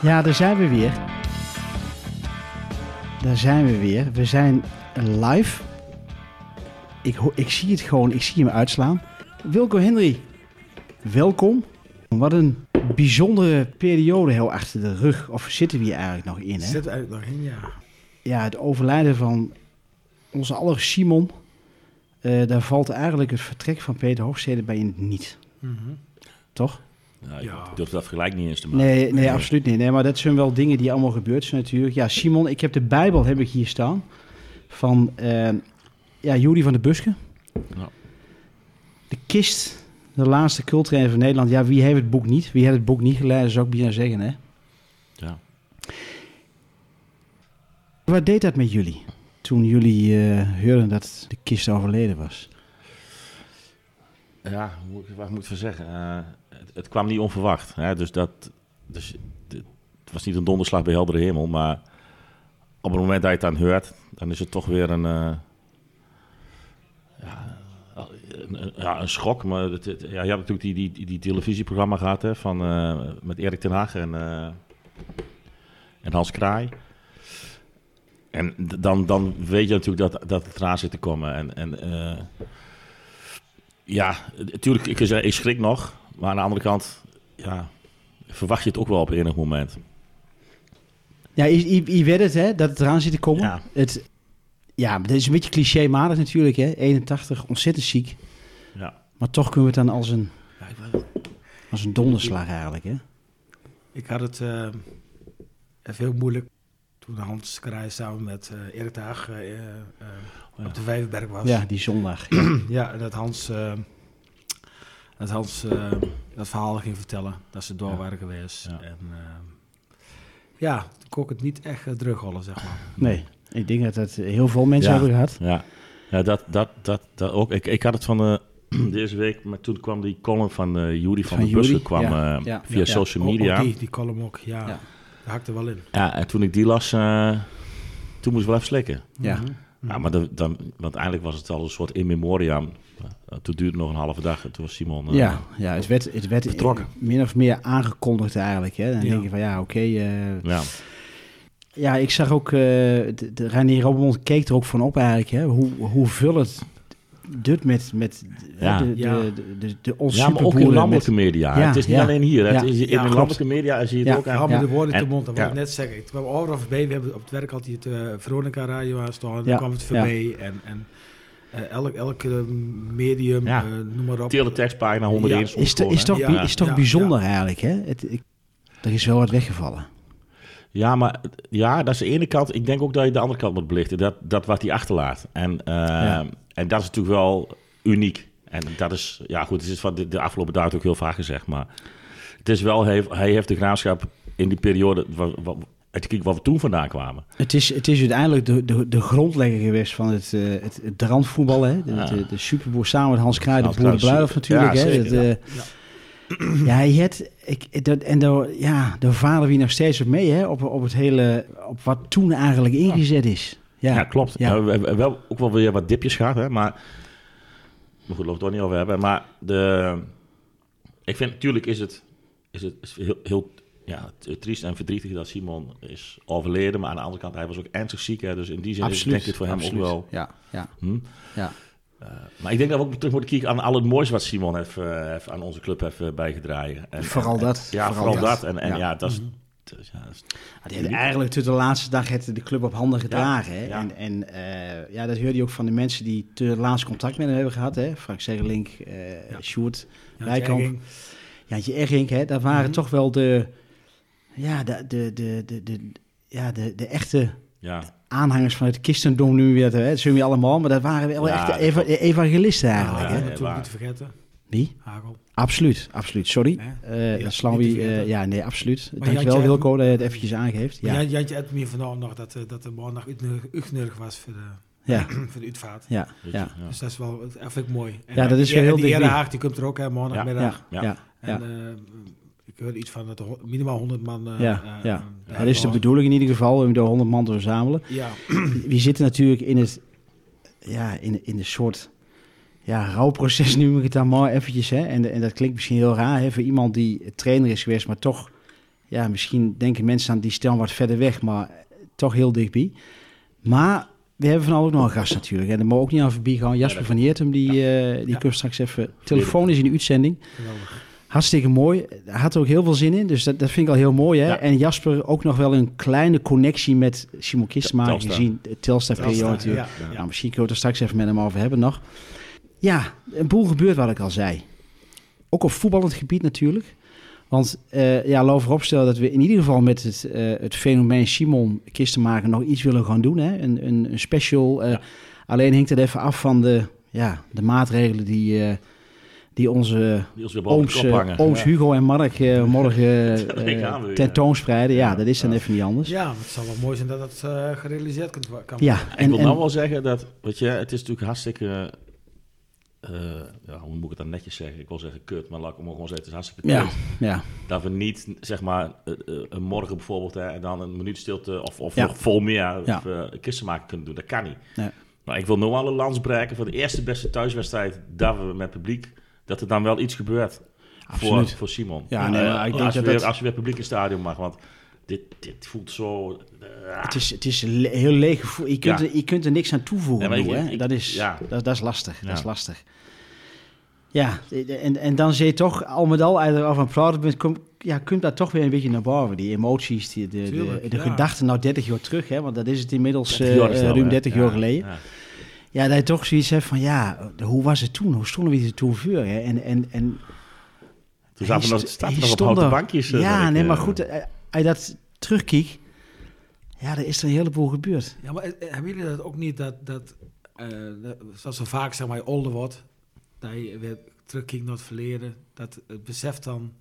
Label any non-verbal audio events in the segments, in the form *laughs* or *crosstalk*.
Ja, daar zijn we weer. Daar zijn we weer. We zijn live. Ik, ho- ik zie het gewoon, ik zie hem uitslaan. Wilco Henry, welkom. Wat een bijzondere periode heel achter de rug. Of zitten we hier eigenlijk nog in? Hè? Zit er eigenlijk nog in, ja. Ja, het overlijden van onze aller Simon. eh, daar valt eigenlijk het vertrek van Peter Hofstede bij in niet. Mhm. Toch? Nou, Ja. Ik durf dat vergelijk niet eens te maken. Nee, nee, absoluut niet. Nee, maar dat zijn wel dingen die allemaal gebeurd zijn natuurlijk. Ja, Simon, ik heb de Bijbel heb ik hier staan. Van eh, ja, Judy van de Buske. Ja. De kist, de laatste cultrainer van Nederland. Ja, wie heeft het boek niet? Wie heeft het boek niet gelezen, zou ik bijna zeggen, hè? Ja. Wat deed dat met jullie? Toen jullie eh hoorden dat de kist overleden was. Ja, wat moet ik van zeggen? Eh, het, het kwam niet onverwacht. Hè? Dus dat, dus, het het was niet een donderslag bij heldere hemel, maar op het moment dat je het dan hoort, dan is het toch weer een, eh, ja, ja, een schok. Maar het, ja, je hebt natuurlijk die, die, die, televisieprogramma gehad hè, van, eh, met Erik ten Hag en, eh, en Hans Kraai. En dan, dan weet je natuurlijk dat, dat het eraan zit te komen. En, en ja, natuurlijk, ik, ik schrik nog. Maar aan de andere kant, ja, verwacht je het ook wel op enig moment. Ja, je, je, je weet het, hè, dat het eraan zit te komen. Ja. Het, ja, maar dit is een beetje clichématig natuurlijk, hè. 81, ontzettend ziek. Ja. Maar toch kunnen we het dan als een, Ja, ik weet- als een donderslag eigenlijk, hè. Ik had het eh, even heel moeilijk toen Hans Kraaij samen met eh Erik eh, eh, ja. op de Vijverberg was. Ja, die zondag. *clears throat* Ja, en dat Hans, eh, dat Hans eh, dat verhaal ging vertellen, dat ze door Ja. waren geweest. Ja. En eh, ja, toen kon ik het niet echt uh, terugrollen, zeg maar. Nee, ik denk dat dat heel veel mensen Ja. hebben gehad. Ja, ja dat, dat, dat, dat ook. Ik, ik had het van eh, *clears throat* deze week, maar toen kwam die column van eh Judy van, Van de Bussen kwam ja. eh, Ja, via ja. social ook media. die, die column ook, ja. Ja. Daar hakte wel in. Ja, en toen ik die las, eh, toen moest ik wel even slikken. Ja. Mhm. Ja, maar de, dan, want eigenlijk was het al een soort in memoriam. Uh, toen duurde het nog een halve dag en toen was Simon... eh, Ja, ja, het werd, het werd min of meer aangekondigd eigenlijk. Hè. Dan Ja. denk je van ja, oké. eh, ja. ja, ik zag ook, eh de, de Reinier Robbenmond keek er ook van op eigenlijk. Hè. Hoe, hoe vul het dit met, met Ja. de, de, Ja. de, de, de, onze ja, maar ook in landelijke met- media. Ja, het is niet ja. alleen hier. Het is, in Ja, de landelijke media zie je het Ja. ook Ja. de woorden te En- mond, dat wil ik net zeggen. Ik kwam overal voorbij, we hebben op het werk altijd het uh, Veronica Radio aanstaan. Dan kwam het voorbij en, en uh, elk, elk uh, medium, Ja. uh, noem maar op. Teletextpagina 101 Ja. soms Is, toch, is toch Ja. bijzonder eigenlijk. Hè. Het, ik, er is wel wat weggevallen. Ja, maar ja, dat is de ene kant. Ik denk ook dat je de andere kant moet belichten. Dat, dat wat hij achterlaat. En, uh, Ja. en dat is natuurlijk wel uniek. En dat is, ja goed, het is van de, de afgelopen dagen ook heel vaak gezegd. Maar het is wel, hij, hij heeft de graafschap in die periode, wat, wat, waar we toen vandaan kwamen. Het is, het is uiteindelijk de, de, de grondlegger geweest van het, uh, het, het randvoetbal. Hè? De, Ja. de, de superboer samen met Hans Kraai, de boerenbruiloft natuurlijk. ja, hè? zeker, Dat, uh, ja, je hebt, ik, dat, en de, ja, de vader wie nog steeds op mee hè? Op, op het hele, op wat toen eigenlijk ingezet is. Ja, Ja, klopt. Ja. We hebben wel ook wel weer wat dipjes gehad, hè, maar... Maar goed, laten we het niet over hebben. Maar de... Ik vind, natuurlijk is het, is het is heel, heel ja, triest en verdrietig dat Simon is overleden. Maar aan de andere kant, hij was ook ernstig ziek. Hè, dus in die zin is, absoluut. denk ik het voor hem absoluut. ook wel... Ja, ja, Hm? ja. Uh, maar ik denk dat we ook terug moeten kijken aan al het moois wat Simon heeft, uh, heeft aan onze club heeft uh, bijgedragen. En, Vooral en, dat. Ja, vooral, vooral dat. En, en ja. Dat is... Mhm. dus, ja, is- heeft eigenlijk tot de laatste dag het de club op handen gedragen. hè? En, en eh, ja, dat hoorde je ook van de mensen die het laatste contact met hem hebben gehad. Hè? Frank Zegelink, eh Ja. Sjoerd, Ja, Rijkamp. Jantje Ergink. Hè? Dat waren Mhm. toch wel de, ja, de, de, de, de, de, ja, de, de echte ja, aanhangers van het christendom nu weer. Hè? Dat zullen we allemaal, maar dat waren wel Ja, echte dat eva- evangelisten eigenlijk. Ja, hè? ja. natuurlijk niet te vergeten. Wie? Hagel. Absoluut, absoluut. Sorry. Hè? Eh Ja, eh, ja, nee, absoluut. Maar Dankjewel Wilco dat je het eventjes aangeeft. Ja. Ja, Jantje had me vanavond nog dat, eh, dat de maandag uitnodig was voor de, Ja, *clears throat* voor de uitvaart. ja, je, ja. Dus dat is wel, dat vind ik mooi. En, Ja, dat is die- wel heel en Die die komt er ook, hè, maandagmiddag. ja, Ja. ja. En eh, ik hoorde iets van dat er minimaal 100 man... eh, Ja, eh, ja. eh, Ja, dat is de bedoeling in ieder geval, om de 100 man te verzamelen. Ja, *clears throat* We zitten natuurlijk in het, ja, in, in een soort ja, rouwproces, *laughs* noem ik het dan maar eventjes. Hè? En, en dat klinkt misschien heel raar hè, voor iemand die trainer is geweest, maar toch, ja, misschien denken mensen aan die stel wat verder weg, maar toch heel dichtbij. Maar we hebben van alles ook nog een gast natuurlijk. En daar mogen we ook niet aan voorbij gaan. Jasper dat- van Heertem, die, eh die Ja. komt straks even telefonisch in de uitzending. geweldig. Hartstikke mooi. Hij had er ook heel veel zin in, dus dat, dat vind ik al heel mooi. Hè? Ja. En Jasper ook nog wel een kleine connectie met Simon Telstar. gezien de Telstar-periode natuurlijk. ja. Nou, misschien kunnen we het er straks even met hem over hebben nog. Ja, een boel gebeurt wat ik al zei. Ook op voetballend gebied natuurlijk. Want uh, ja, laat vooropstellen dat we in ieder geval met het, uh, het fenomeen Simon Kistenmaker nog iets willen gaan doen. Hè? Een, een, een special. Uh, Ja. Alleen hangt het even af van de, ja, de maatregelen die, die onze Die ons ooms, Ja. Hugo en Mark *laughs* uh, morgen Dat uh, tentoonspreiden. Ja, Ja. dat is dan Ja. even niet anders. Ja, het zal wel mooi zijn dat het eh, gerealiseerd kan Ja, worden. ik wil en- nou wel zeggen dat, weet je, het is natuurlijk hartstikke, eh, ja, hoe moet ik het dan netjes zeggen? Ik wil zeggen kut, maar laat ik hem gewoon zeggen, het is hartstikke Ja, kut. ja, Dat we niet, zeg maar, eh, eh, een morgen bijvoorbeeld, hè, en dan een minuut stilte of, of Ja. nog vol meer Ja. of, eh, kisten maken kunnen doen. Dat kan niet. Maar ik wil nu al een lans breken voor de eerste beste thuiswedstrijd dat we met publiek, dat er dan wel iets gebeurt voor, absoluut. voor Simon. Ja, nee, Eh, maar ik denk als, dat je weer, dat- als je weer publiek in het stadion mag, want dit, dit voelt zo... eh, Het is, het is een le- heel leeg gevoel. Je kunt, Ja. er, je kunt er niks aan toevoegen. Nee, hè? ik- dat, is, ja. dat, dat is lastig. Ja. Dat is lastig. Ja, en, en dan zie je toch al met al, als je erover aan het praten bent, kom, ja, komt dat toch weer een beetje naar boven. Die emoties, die, de, de, Tuurlijk, de ja. gedachten nou 30 jaar terug, hè, want dat is het inmiddels 30 jaar eh, ruim hè? 30 Ja, jaar geleden. Ja. Dat je toch zoiets hebt van, ja, hoe was het toen? Hoe stonden we er toen voor? Hè? En, en, en Toen zaten we nog, nog op houten er- bankjes. eh, Ja, nee, maar eh, goed, eh, als je dat terugkijkt, ja, er is er een heleboel gebeurd. Ja, maar hebben jullie dat ook niet dat, dat eh, dat- zoals zo vaak zeg maar, je ouder wordt, dat je weer terugkijkt naar het verleden, dat het besef dan,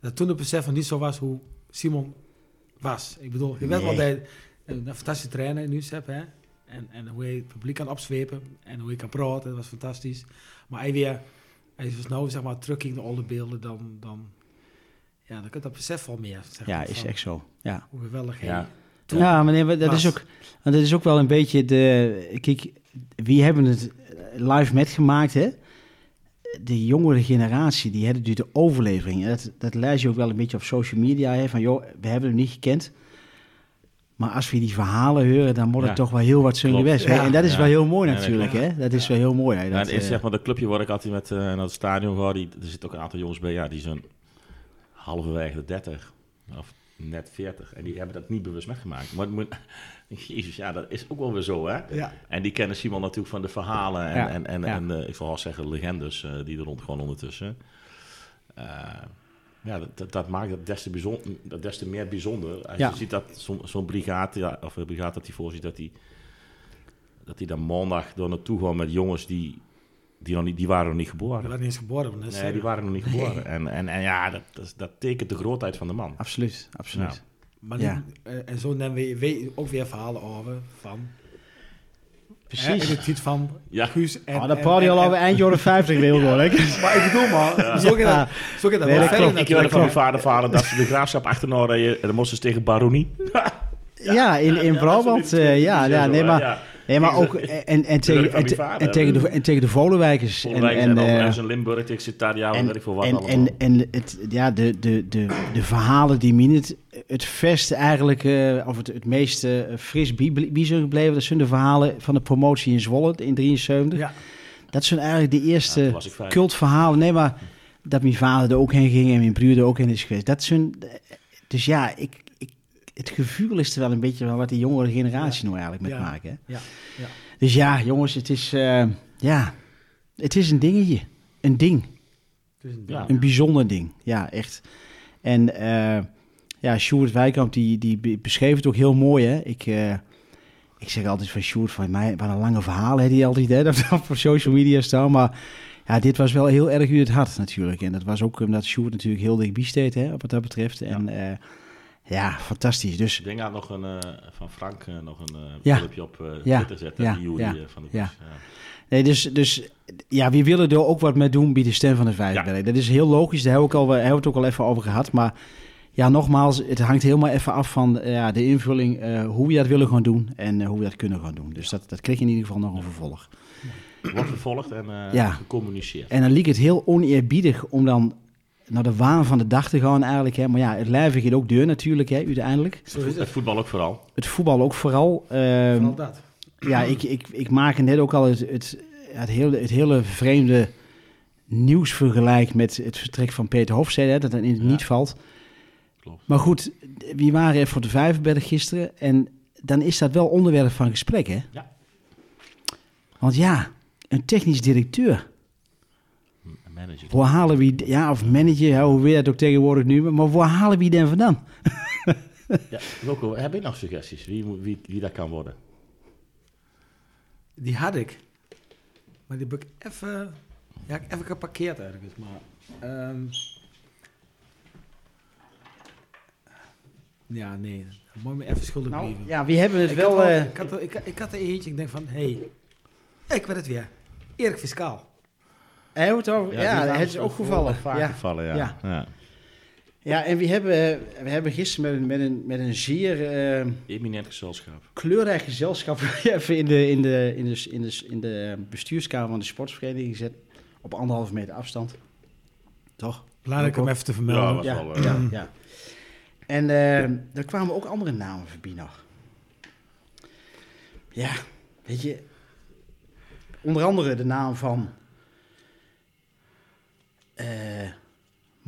dat toen het besef van niet zo was hoe Simon was. Ik bedoel, je weet wel Nee. dat je een, fantastische trainer in huis hebt, hè, en, en hoe je het publiek kan opzwepen en hoe je kan praten, dat was fantastisch. Maar je weer, je dus nou zeg maar terugkijkt naar alle beelden, dan, dan, ja, dan kunt dat besef wel meer. Zeg Ja, maar, is echt zo. Ja. Hoe geweldig hij Ja. toen Ja, maar nee, maar dat was. is ook, want dat is ook wel een beetje de. Kijk, wie hebben het live metgemaakt, hè? De jongere generatie, die hebben natuurlijk de overlevering. En Dat, dat lees je ook wel een beetje op social media, hè? Van joh, we hebben hem niet gekend. Maar als we die verhalen horen, dan wordt het toch wel heel wat geweest. Ja. En dat is wel heel mooi natuurlijk, hè? Dat is wel heel mooi. Hè? Dat, het is eh, zeg maar de clubje waar ik altijd met eh, naar het stadion ga. Die, er zitten ook een aantal jongens bij, ja, die zijn halverwege de 30 of net 40. En die hebben dat niet bewust meegemaakt. Maar moet, *laughs* jezus, ja, dat is ook wel weer zo, hè? Ja, En die kennen Simon natuurlijk van de verhalen en, Ja, en, en, ja. en eh, ik zal wel zeggen legendes die er rond gewoon ondertussen. Ja, dat, dat, dat maakt het des te, bijzonder, dat des te meer bijzonder. Als Ja. je ziet dat zo'n zo'n brigade, ja, of een brigade dat hij voorziet, dat hij dat hij dan maandag door naartoe gaat met jongens die, die, nog niet, die waren nog niet geboren. waren niet eens geboren. Nee, die waren nog niet geboren. En, en, en ja, dat, dat, is- dat tekent de grootheid van de man. Absoluut, absoluut. Ja. Maar eh, en zo nemen we, we ook weer verhalen over van... Hè, Precies. in het titel van Ja. Guus en... Oh, dat en- praat je en- al over eind jaren 50 wil hoor. hè? *laughs* Maar ik bedoel maar, zo gaat Ja. dat, Nee, wel dat verder klopt. Ik hoorde natuurlijk. van mijn vader vader dat ze de graafschap achterna reden en dan moesten ze tegen Baronie. Ja, in, in Ja, Brabant. eh, ja, ja, nee, maar, ja. Nee, maar ook zeg- en, en, tegen, en, vader. en, tegen de, en tegen de Volenwijkers. En, en, eh, er ergens in Limburg, ik zit daar ja, en, weet ik veel wat en, allemaal. en, en het, ja, de, de, de, de verhalen die me het, het verst eigenlijk, eh, of het, het meest eh, fris bij bij zijn gebleven, dat zijn de verhalen van de promotie in Zwolle in 73. Ja, Dat zijn eigenlijk de Ja, eerste toen was ik vijf. cultverhalen. Nee, maar dat mijn vader er ook heen ging en mijn broer er ook heen is geweest. Dat zijn, dus ja, ik, het gevoel is er wel een beetje van wat die jongere generatie nou eigenlijk met Ja. maken. Hè? ja, ja. Dus ja, jongens, het is, eh, ja, het is een dingetje. Een ding. Het is een Ja. ding. Een bijzonder ding. Ja, echt. En eh ja, Sjoerd Wijkamp, die, die be- beschreef het ook heel mooi. Hè? Ik, eh, ik zeg altijd van Sjoerd, van mij, wat een lange verhaal hè, die altijd hè, *laughs* dat op social media staan. Maar ja, dit was wel heel erg u het had natuurlijk. En dat was ook omdat Sjoerd natuurlijk heel dichtbij steed, hè, wat dat betreft. En eh, Ja, fantastisch. Dus Ik denk aan nog een, eh, van Frank uh, nog een uh, Ja. filmpje op uh, Ja. Twitter zetten. Ja. Die Jury, Ja. eh, van de Ja. Nee, dus, dus ja, wie willen er ook wat mee doen bij de stem van de Vijverberg. Dat is heel logisch, daar hebben we, al, hebben we het ook al even over gehad. Maar ja, nogmaals, het hangt helemaal even af van eh, ja, de invulling, eh, hoe we dat willen gaan doen en eh, hoe we dat kunnen gaan doen. Dus dat, dat kreeg in ieder geval nog een vervolg. Wordt vervolgd en eh Ja. gecommuniceerd. En dan liep het heel oneerbiedig om dan naar de waan van de dag te gaan eigenlijk. Hè. Maar ja, het lijf gaat ook deur natuurlijk, hè, uiteindelijk. Zo is Het het. voetbal ook vooral. Het voetbal ook vooral. Ehm, Vooral dat. ja, ik, ik, ik maak net ook al het, het, het, hele, het hele vreemde nieuws vergelijk met het vertrek van Peter Hofstede, hè, dat het in het Ja. niet valt. Klopt. Maar goed, wie waren er voor de Vijverberg gisteren? En dan is dat wel onderwerp van gesprek, hè? Ja. Want ja, een technisch directeur, manager. waar halen we, ja, of manager, ja, hoe weer dat ook tegenwoordig nu, maar waar halen we die dan vandaan? *laughs* Ja, Wilco, heb je nog suggesties? Wie, wie, wie dat kan worden? Die had ik. Maar die heb ik even... Ja, ik heb even geparkeerd ergens. Maar... ehm, ja, nee. Je me even schuldig Nou, blijven. ja, wie hebben het ik, wel... had eh, ik, had er, ik, ik had er eentje. Ik denk van... Hé, hey, ik weet het weer. Erik Fiscaal. Hij het over, ja, het is ook gevallen. Vaak Ja. gevallen, ja. Ja. ja. Ja, en we hebben, we hebben gisteren met een, met een, met een zeer eh, Eminent gezelschap. kleurrijk gezelschap *laughs* even in de, in, de, in, de, in, de, in de bestuurskamer van de sportsvereniging gezet. Op anderhalve meter afstand. Toch? Belangrijk om Ook. even te vermelden. Ja, was Ja, wel, eh, ja, ja. En eh er kwamen ook andere namen voorbij nog. Ja, weet je. Onder andere de naam van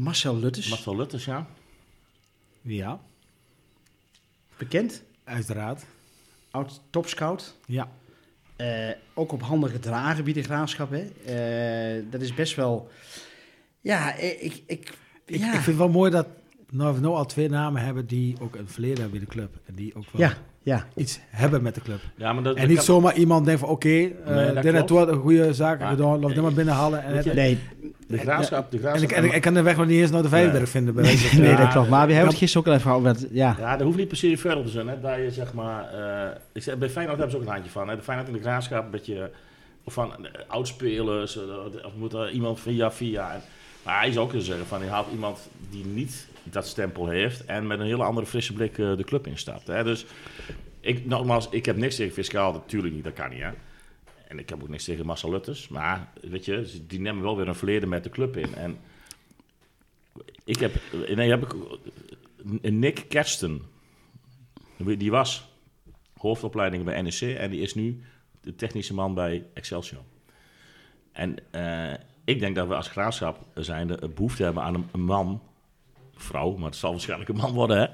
Marcel Lutters. Marcel Lutters, ja. Ja, bekend. uiteraard. Oud topscout. Ja. Eh, ook op handen gedragen bij de graafschap. Hè? Eh, dat is best wel. Ja, eh, ik. ik, Ik, ja. ik vind het wel mooi dat nou, we nou al twee namen hebben die ook een verleden hebben bij de club. En die ook wel ja, ja, iets hebben met de club. ja maar dat, En dat niet kan- zomaar iemand denkt van oké, Nee, eh dit en klopt. toen een goede zaak gedaan, loop dit maar binnenhalen. En, het- nee, De graafschap, de en, ik, en ik, ik kan de weg nog niet eens naar de Vijverberg vinden. Bij wijze van *laughs* nee, spreken. dat klopt. Maar we hebben het gisteren ook al even over. Ja, Ja, dat hoeft niet per se verder te zijn. Hè. Dat je zeg maar, eh, ik zeg, bij Feyenoord hebben ze ook een handje van. Hè. De Feyenoord in de graafschap, een beetje of van eh, oudspelers, eh, of moet er iemand via via. En- Maar hij is ook te zeggen van, je haalt iemand die niet dat stempel heeft en met een hele andere frisse blik eh, de club instapt. Hè. Dus ik, nogmaals, ik heb niks tegen fiscaal, natuurlijk niet, dat kan niet. Hè. En ik heb ook niks tegen Marcel Lutters, maar weet je, die nemen wel weer een verleden met de club in. En ik heb, nee, heb ik een Nick Kersten. Die was hoofdopleiding bij NEC en die is nu de technische man bij Excelsior. En eh, ik denk dat we als graafschap zijnde behoefte hebben aan een man, vrouw, maar het zal waarschijnlijk een man worden, hè?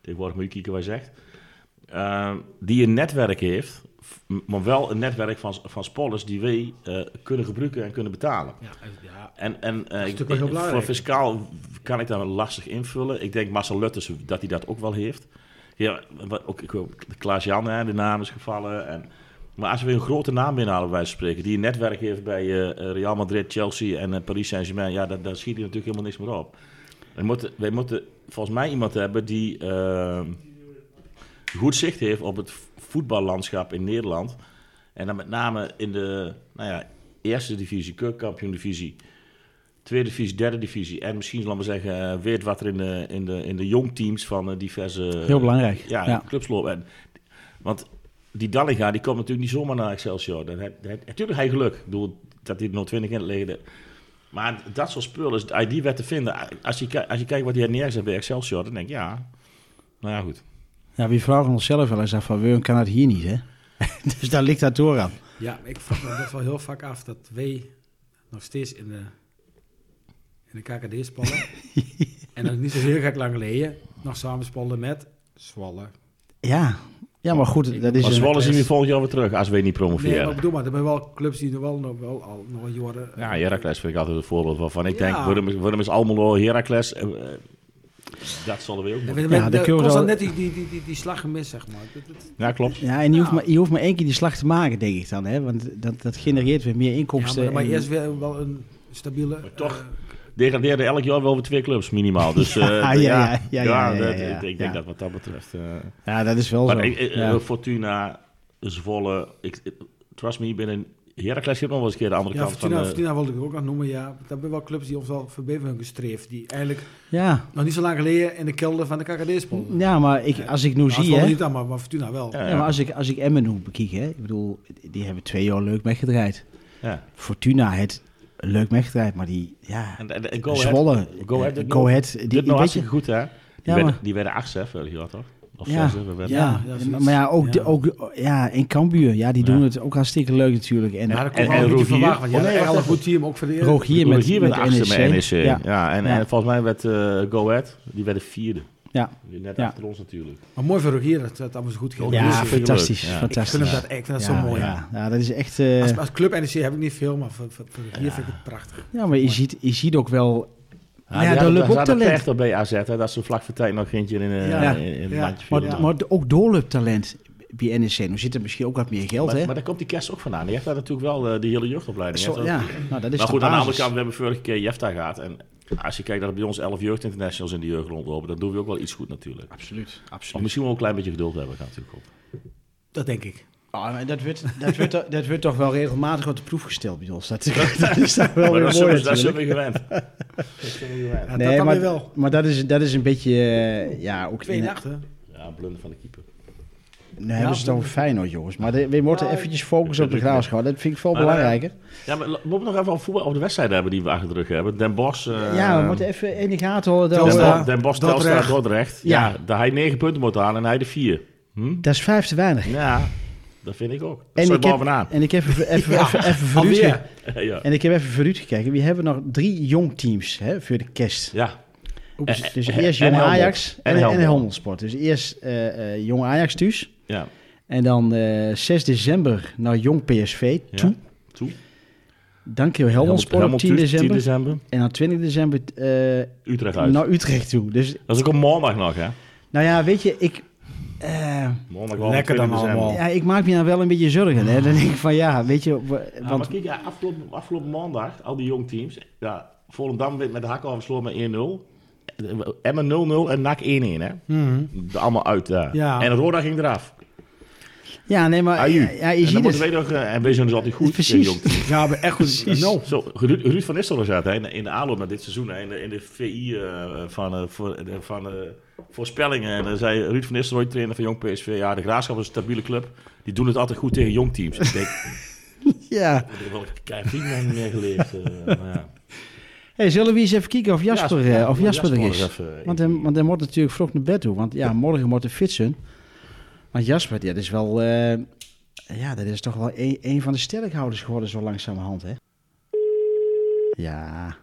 Tegenwoordig moet je kijken wat je zegt. Eh, die een netwerk heeft, maar wel een netwerk van, van spollers die wij eh, kunnen gebruiken en kunnen betalen. Ja, ja. En, en eh, ik- ik- voor fiscaal kan ik dat lastig invullen. Ik denk Marcel Lutters dat hij dat ook wel heeft. Ja, ook, ik, Klaas Jan, hè, de naam is gevallen. En, maar als we een grote naam binnenhalen, van spreken, die een netwerk heeft bij eh, Real Madrid, Chelsea en eh, Paris Saint-Germain, ja, daar, daar schiet hij natuurlijk helemaal niks meer op. Wij moeten, wij moeten volgens mij iemand hebben die eh, goed zicht heeft op het voetballandschap in Nederland. En dan met name in de nou ja, eerste divisie, keukenkampioen divisie, tweede divisie, derde divisie. En misschien, laten we zeggen, eh, weet wat er in de, in de, in de jongteams van eh, diverse heel belangrijk. ja, Ja. clubs lopen. En, want die Dallinga, die komt natuurlijk niet zomaar naar Excelsior. Hij- hij- natuurlijk hij geluk. Ik bedoel, dat hij er nog 20 in het liggen. Maar dat soort spullen, als je die werd te vinden. Als je, als je kijkt wat hij had neergezet bij Excelsior, dan denk ik, ja, nou ja, goed. Ja, we vragen onszelf wel eens af van, waarom kan het hier niet, hè? *laughs* dus daar ligt dat door aan. ja, ik vraag me best wel heel vaak af dat wij nog steeds in de, in de KKD spelen. *laughs* en dat is niet zo heel gek lang geleden nog samen spelen met Zwolle. Ja, ja maar goed, dat is... Maar Zwolle zien we volgend jaar weer terug, als we niet Nee, promoveren. maar ik bedoel maar, er zijn wel clubs die er wel nog wel al nog jaren... Ja, Heracles vind ik altijd een voorbeeld waarvan ik Ja. denk, waarom is, waarom is Almelo Heracles? Eh, eh, dat zullen we ook En nog. we- Ja, de- kunnen we constant wel- net die, die, die, die, die slag gemist, zeg maar. Dat- dat- Ja, klopt. Ja, en je, hoeft Ja. maar, je hoeft maar één keer die slag te maken, denk ik dan, hè? Want dat, dat genereert weer meer Ja, inkomsten. maar, maar en- eerst weer wel een stabiele Maar toch- eh, degradeerde elk jaar wel weer twee clubs minimaal. Dus *laughs* eh, Ja, ja, ja, ja, ja, ja, dat- ja, ik, ik denk ja. dat wat dat betreft... eh, Ja, dat is wel maar zo. ik- eh, Fortuna, Zwolle, ik, ik- trust me, ik ben een... Heracles heeft nog wel eens een keer de andere Ja, kant Fortuna, van... de- Fortuna wilde ik ook nog noemen. Ja, dat zijn wel clubs die ons wel voorbij hebben gestreefd. Die eigenlijk Ja. nog niet zo lang geleden in de kelder van de KKD speelden. ja, maar ik, als ik nu Nou, zie, Zwolle hè, niet dan, maar, maar Fortuna wel. Ja, ja, maar als ik, als ik Emmen nu bekijk, hè, ik bedoel, die hebben twee jaar leuk weggedraaid. ja. Fortuna het leuk weggedraaid, maar die, ja, En, en, en Go Ahead- Zwolle, Go Ahead eh, Go nog- Ahead, die, dit die nou weet hartstikke je, goed, hè? Die, Ja, werden, maar- die werden achtste, hè, vorig jaar, toch? Of Ja. werden- ja, Ja, en- maar ja, ook, de, Ja. ook ja, in Cambuur, ja, die doen Ja. het ook hartstikke leuk natuurlijk. En Ja, dat En- komt en beetje Rogier? verwacht. Want Oh, wacht al een goed team, ook voor de eerste. Rogier met, Hier werd met met NEC. Ja, Ja, en, Ja. en volgens mij werd eh Go Ahead, die werden vierde. Ja. Net Ja. achter ons natuurlijk. Maar mooi voor Rogier dat dat allemaal zo goed ging. Ja, ja, dat is fantastisch. Ja. ik fantastisch. vind, hem dat, ik vind dat ja, zo mooi. Ja, ja, dat is echt... eh, Als, als club NEC heb ik niet veel, maar voor, voor, voor Rogier vind ik het prachtig. ja, maar je ziet, je ziet ook wel... Ja, Ja, daar hadden- lukt ook ze hadden talent. pech bij AZ, hè, dat ze vlak voor tijd nog eentje in, een Ja. in, in het Ja. Maar, maar ook doorlooptalent bij NEC. Nu zit er misschien ook wat meer geld, Maar, hè? maar daar komt die kerst ook vandaan. Die heeft daar natuurlijk wel eh, die hele jeugdopleiding. Zo, ja, nou, dat is maar goed, de aan de andere kant, we hebben vorige keer Jefta gehad. En als je kijkt dat er bij ons 11 jeugdinternationals in de jeugd rondlopen, dan doen we ook wel iets goed natuurlijk. Absoluut, Of absoluut. misschien wel een klein beetje geduld hebben, gaat natuurlijk ook. Dat denk ik. Oh, maar dat, wordt, dat, wordt, toch- dat wordt toch wel regelmatig op de proef gesteld bij ons. Dat, *laughs* dat is wel Maar weer dat mooi dat zijn we gewend. *laughs* Dat zijn we gewend. Nee, maar, wel. maar dat is, dat is een beetje, eh, ja, ook... 2 in- nachten. Ja, blunder van de keeper. Nu hebben ze het over Feyenoord, jongens. Maar de, we moeten Ja, eventjes focussen op de glaas Dat vind ik veel Maar, belangrijker. Ja, maar we moeten nog even over, voetbal, over de wedstrijden hebben die we achter de rug hebben. Den Bosch... eh, ja, we moeten even in de gaten houden. dat Den, Bosch, Dordrecht. Telstar, Dordrecht. Ja, Ja. daar hij negen punten moet halen en hij de vier. Hm? dat is vijf te weinig. Ja, dat vind ik ook. Dat En ik, heb, bovenaan. en ik heb even, even, *laughs* Ja, even, even voor u alweer. ge- *laughs* ja. En ik heb even voor u gekeken. We hebben nog drie jong teams hè, voor de kerst. ja. Dus, dus en- eerst Jong. Ajax En en, en, Helmond. Helmond Sport. Dus eerst eh, eh, Jong Ajax thuis. Ja. En dan eh 6 december naar Jong PSV Ja. toe. Toe. Dan keer Helmond Sport op Helmond 10 thuis, december. 10 december. En dan 20 december eh, Utrecht uit. naar Utrecht toe. Dus dat is ook een maandag nog, hè? nou ja, weet je, ik... eh, Maandag wel Lekker 20 dan allemaal. ja, ik maak me dan wel een beetje zorgen. Hè. Dan denk ik van ja, weet je... Ja, Want, maar kijk, ja, afgelopen, afgelopen maandag, al die jong teams. Ja, Volendam werd met de hakken afgesloten met 1-0. Emmen 0-0 en NAC 1-1, hè? Mhm. Allemaal uit daar. Ja. En Roda ging eraf. Ja, nee, maar ja, ja, je en ziet het. nog... eh, En wij zijn dus altijd goed. Precies. eh, jong teams. *laughs* Ja, maar echt goed. Precies. Zo, Ruud, Ruud van Nistelrooy zat hè, in, de- aanloop naar dit seizoen, in, de, in de VI eh, van, eh, voor, eh, van eh, voorspellingen. En dan zei Ruud van Nistelrooy, trainer van Jong PSV, ja, de Graafschap is een stabiele club. Die doen het altijd goed tegen jong teams. Ik denk, *laughs* Ja. ik heb wel een niet meer geleerd. eh, ja. Hey, zullen we eens even kijken of Jasper, Ja, eh, of Jasper, er is? even, Want hij, want hij moet natuurlijk vroeg naar bed toe. Want ja, morgen moet hij fietsen. Want Jasper, ja, dat is wel... eh, ja, dat is toch wel een, een van de sterkhouders geworden zo langzamerhand, hè? Ja.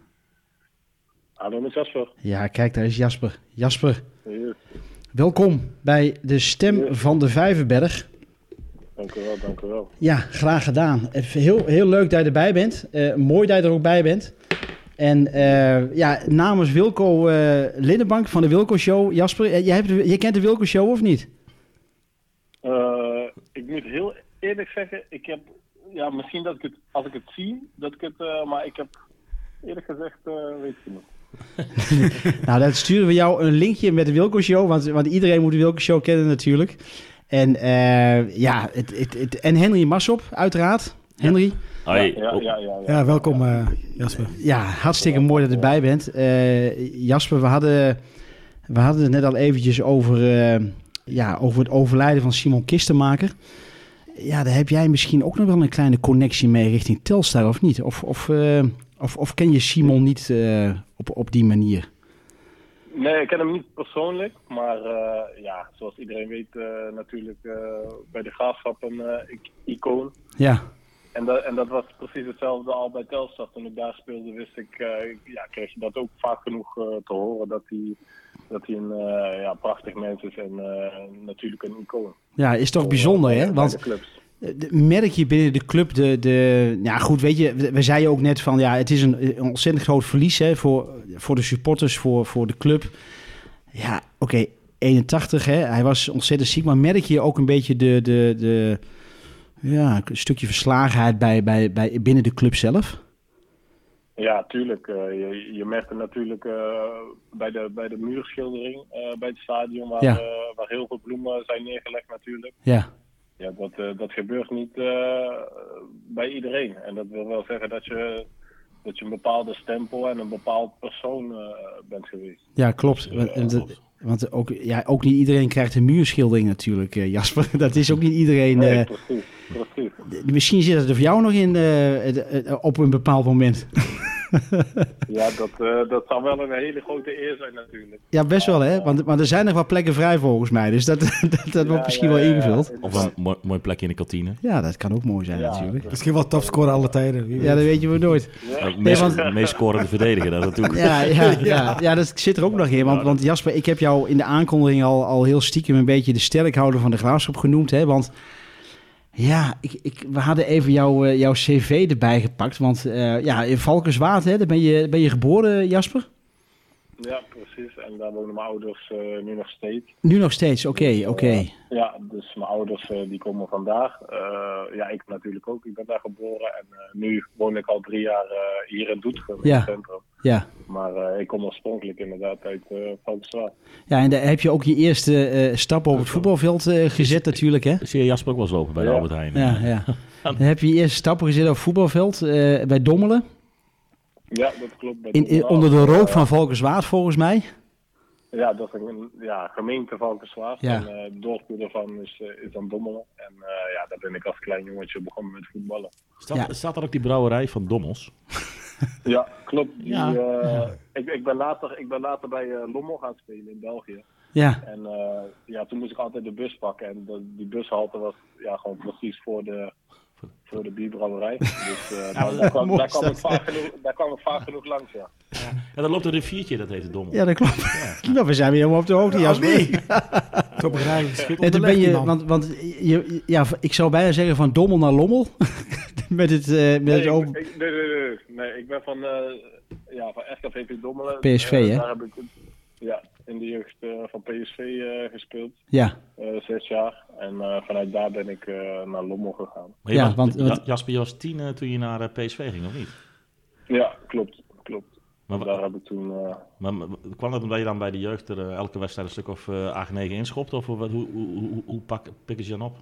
Hallo met Jasper. Ja, kijk, daar is Jasper. Jasper, welkom bij de Stem van de Vijverberg. Dank u wel, dank u wel. Ja, graag gedaan. Even Heel, heel leuk dat je erbij bent. Eh, mooi dat je er ook bij bent. En eh, ja, namens Wilco eh Lindenbank van de Wilco Show. Jasper, eh, jij, hebt jij kent de Wilco Show of niet? Ik moet heel eerlijk zeggen, ik heb, ja, misschien dat ik het, als ik het zie, dat ik het, eh, maar ik heb eerlijk gezegd, eh, weet ik het niet. *laughs* Nou, dan sturen we jou een linkje met de Wilco Show. Want, want iedereen moet de Wilco Show kennen natuurlijk. En eh, ja, het, het, het, en Henry Massop, uiteraard. Henry, Hoi. Ja, ja, ja. ja, ja, welkom eh, Jasper. ja, hartstikke mooi dat je erbij bent. Eh, Jasper, we hadden, we hadden het net al eventjes over, eh, ja, over het overlijden van Simon Kistenmaker. Ja, daar heb jij misschien ook nog wel een kleine connectie mee richting Telstar, of niet? Of, of, eh, of, of ken je Simon niet eh, op, op die manier? Nee, ik ken hem niet persoonlijk, maar eh, ja, zoals iedereen weet natuurlijk bij de Graafschap een icoon. Ja, En dat, en dat was precies hetzelfde al bij Telstar. Toen ik daar speelde, wist ik, ja, kreeg je dat ook vaak genoeg te horen. Dat hij, dat hij een eh, ja, prachtig mens is en eh, natuurlijk een icoon. ja is toch bijzonder, Bij- hè? Want. Eh, merk je binnen de club de, de... Ja, goed, weet je, we, zeiden ook net van... Ja, het is een, een ontzettend groot verlies hè, voor, voor de supporters, voor, voor de club. Ja, oké, 81, hè. Hij was ontzettend ziek. Maar merk je ook een beetje de... de, de ja, een stukje verslagenheid bij, bij, bij, binnen de club zelf? Ja, tuurlijk. eh, je, je merkt het natuurlijk eh, bij, de, bij de muurschildering eh, bij het stadion, waar, Ja. eh, waar heel veel bloemen zijn neergelegd natuurlijk. Ja, Ja, dat, eh, dat gebeurt niet eh, bij iedereen. En dat wil wel zeggen dat je, dat je een bepaalde stempel en een bepaald persoon eh, bent geweest. ja klopt. Ja, Want- ook, ja, ook niet iedereen krijgt een muurschildering natuurlijk, eh, Jasper. *laughs* Dat is ook niet iedereen... Nee, eh, precies, precies. misschien zit het er voor jou nog in eh, op een bepaald moment. *laughs* *laughs* Ja, dat, eh, dat zou wel een hele grote eer zijn natuurlijk. Ja, best wel hè. Want, want er zijn nog wat plekken vrij volgens mij. Dus dat, *laughs* dat, dat wordt misschien ja, wel ja, ja, ingevuld. Of een mooi, mooi plekje in de kantine. Ja, dat kan ook mooi zijn Ja, natuurlijk. Misschien wel topscorer alle tijden. Ja, weet. dat weten we nooit. Ja. Uh, meest, want- *laughs* meest scorende verdediger, dat natuurlijk. Ja, ja, ja. ja, dat zit er ook nog in. Want, want Jasper, ik heb jou in de aankondiging al, al heel stiekem een beetje de sterkhouder van de graafschap genoemd. Hè? Want ja, ik, ik, we hadden even jouw, eh, jouw cv erbij gepakt. Want eh, ja, in Valkenswaard, hè, daar ben je, ben je geboren, Jasper? ja, precies. En daar wonen mijn ouders eh, nu nog steeds. Nu nog steeds, oké, oké. Ja, dus mijn ouders eh, die komen vandaag. Eh, ja, ik natuurlijk ook. Ik ben daar geboren. En eh, nu woon ik al drie jaar eh, hier in Doetinchem, in Ja. het centrum. Ja. Maar eh, ik kom oorspronkelijk inderdaad uit uh, Valkenswaard. ja, en daar heb je ook je eerste eh stap op het voetbalveld eh, gezet natuurlijk, hè? Zie je Jasper ook wel eens lopen bij de Ja. Albert Heijn? Ja, ja. *laughs* Dan heb je je eerste stappen gezet op het voetbalveld eh, bij Dommelen. Ja, dat klopt. Bij In, onder de rook van Valkenswaard volgens mij. Ja, dat is een ja, gemeente Valkenswaard. Ja. En eh, het dorpje daarvan is, eh, is dan Dommelen. En eh, ja, daar ben ik als klein jongetje begonnen met voetballen. Staat, Ja. staat er ook die brouwerij van Dommels? *laughs* Ja, klopt. Die, Ja. eh, ik, ik, ben later, ik ben later bij eh, Lommel gaan spelen in België. Ja, En eh, ja, toen moest ik altijd de bus pakken. En de, die bushalte was ja, gewoon precies voor de, voor de bierbrouwerij. Dus eh, *laughs* daar, daar, kwam, daar, kwam ik vaak genoeg, daar kwam ik vaak genoeg langs, ja. Ja, daar loopt een riviertje, dat heet de Dommel. ja dat klopt. *laughs* Nou, we zijn weer helemaal op de hoogte, Jasper. *laughs* Top rij, schip En toen ben je, want, want je, ja, ik zou bijna zeggen van Dommel naar Lommel. met het, eh, met Nee, het open... ik- nee, nee, nee, nee. Ik ben van, eh ja, van RKVP Dommelen. PSV, hè? Daar heb ik ja, in de jeugd eh, van PSV eh, gespeeld. Ja, eh, zes jaar. En eh, vanuit daar ben ik eh, naar Lommel gegaan. Maar je Ja, was- want- Ja- want- Jasper, je was tien eh, toen je naar eh, PSV ging, of niet? Ja, klopt. klopt. Maar, Daar heb ik toen... eh, maar, maar kwam dat omdat je dan bij de jeugd er elke wedstrijd een stuk of eh 8, 9 inschopt? Of wat, hoe, hoe, hoe, hoe pak, pikken ze je dan op?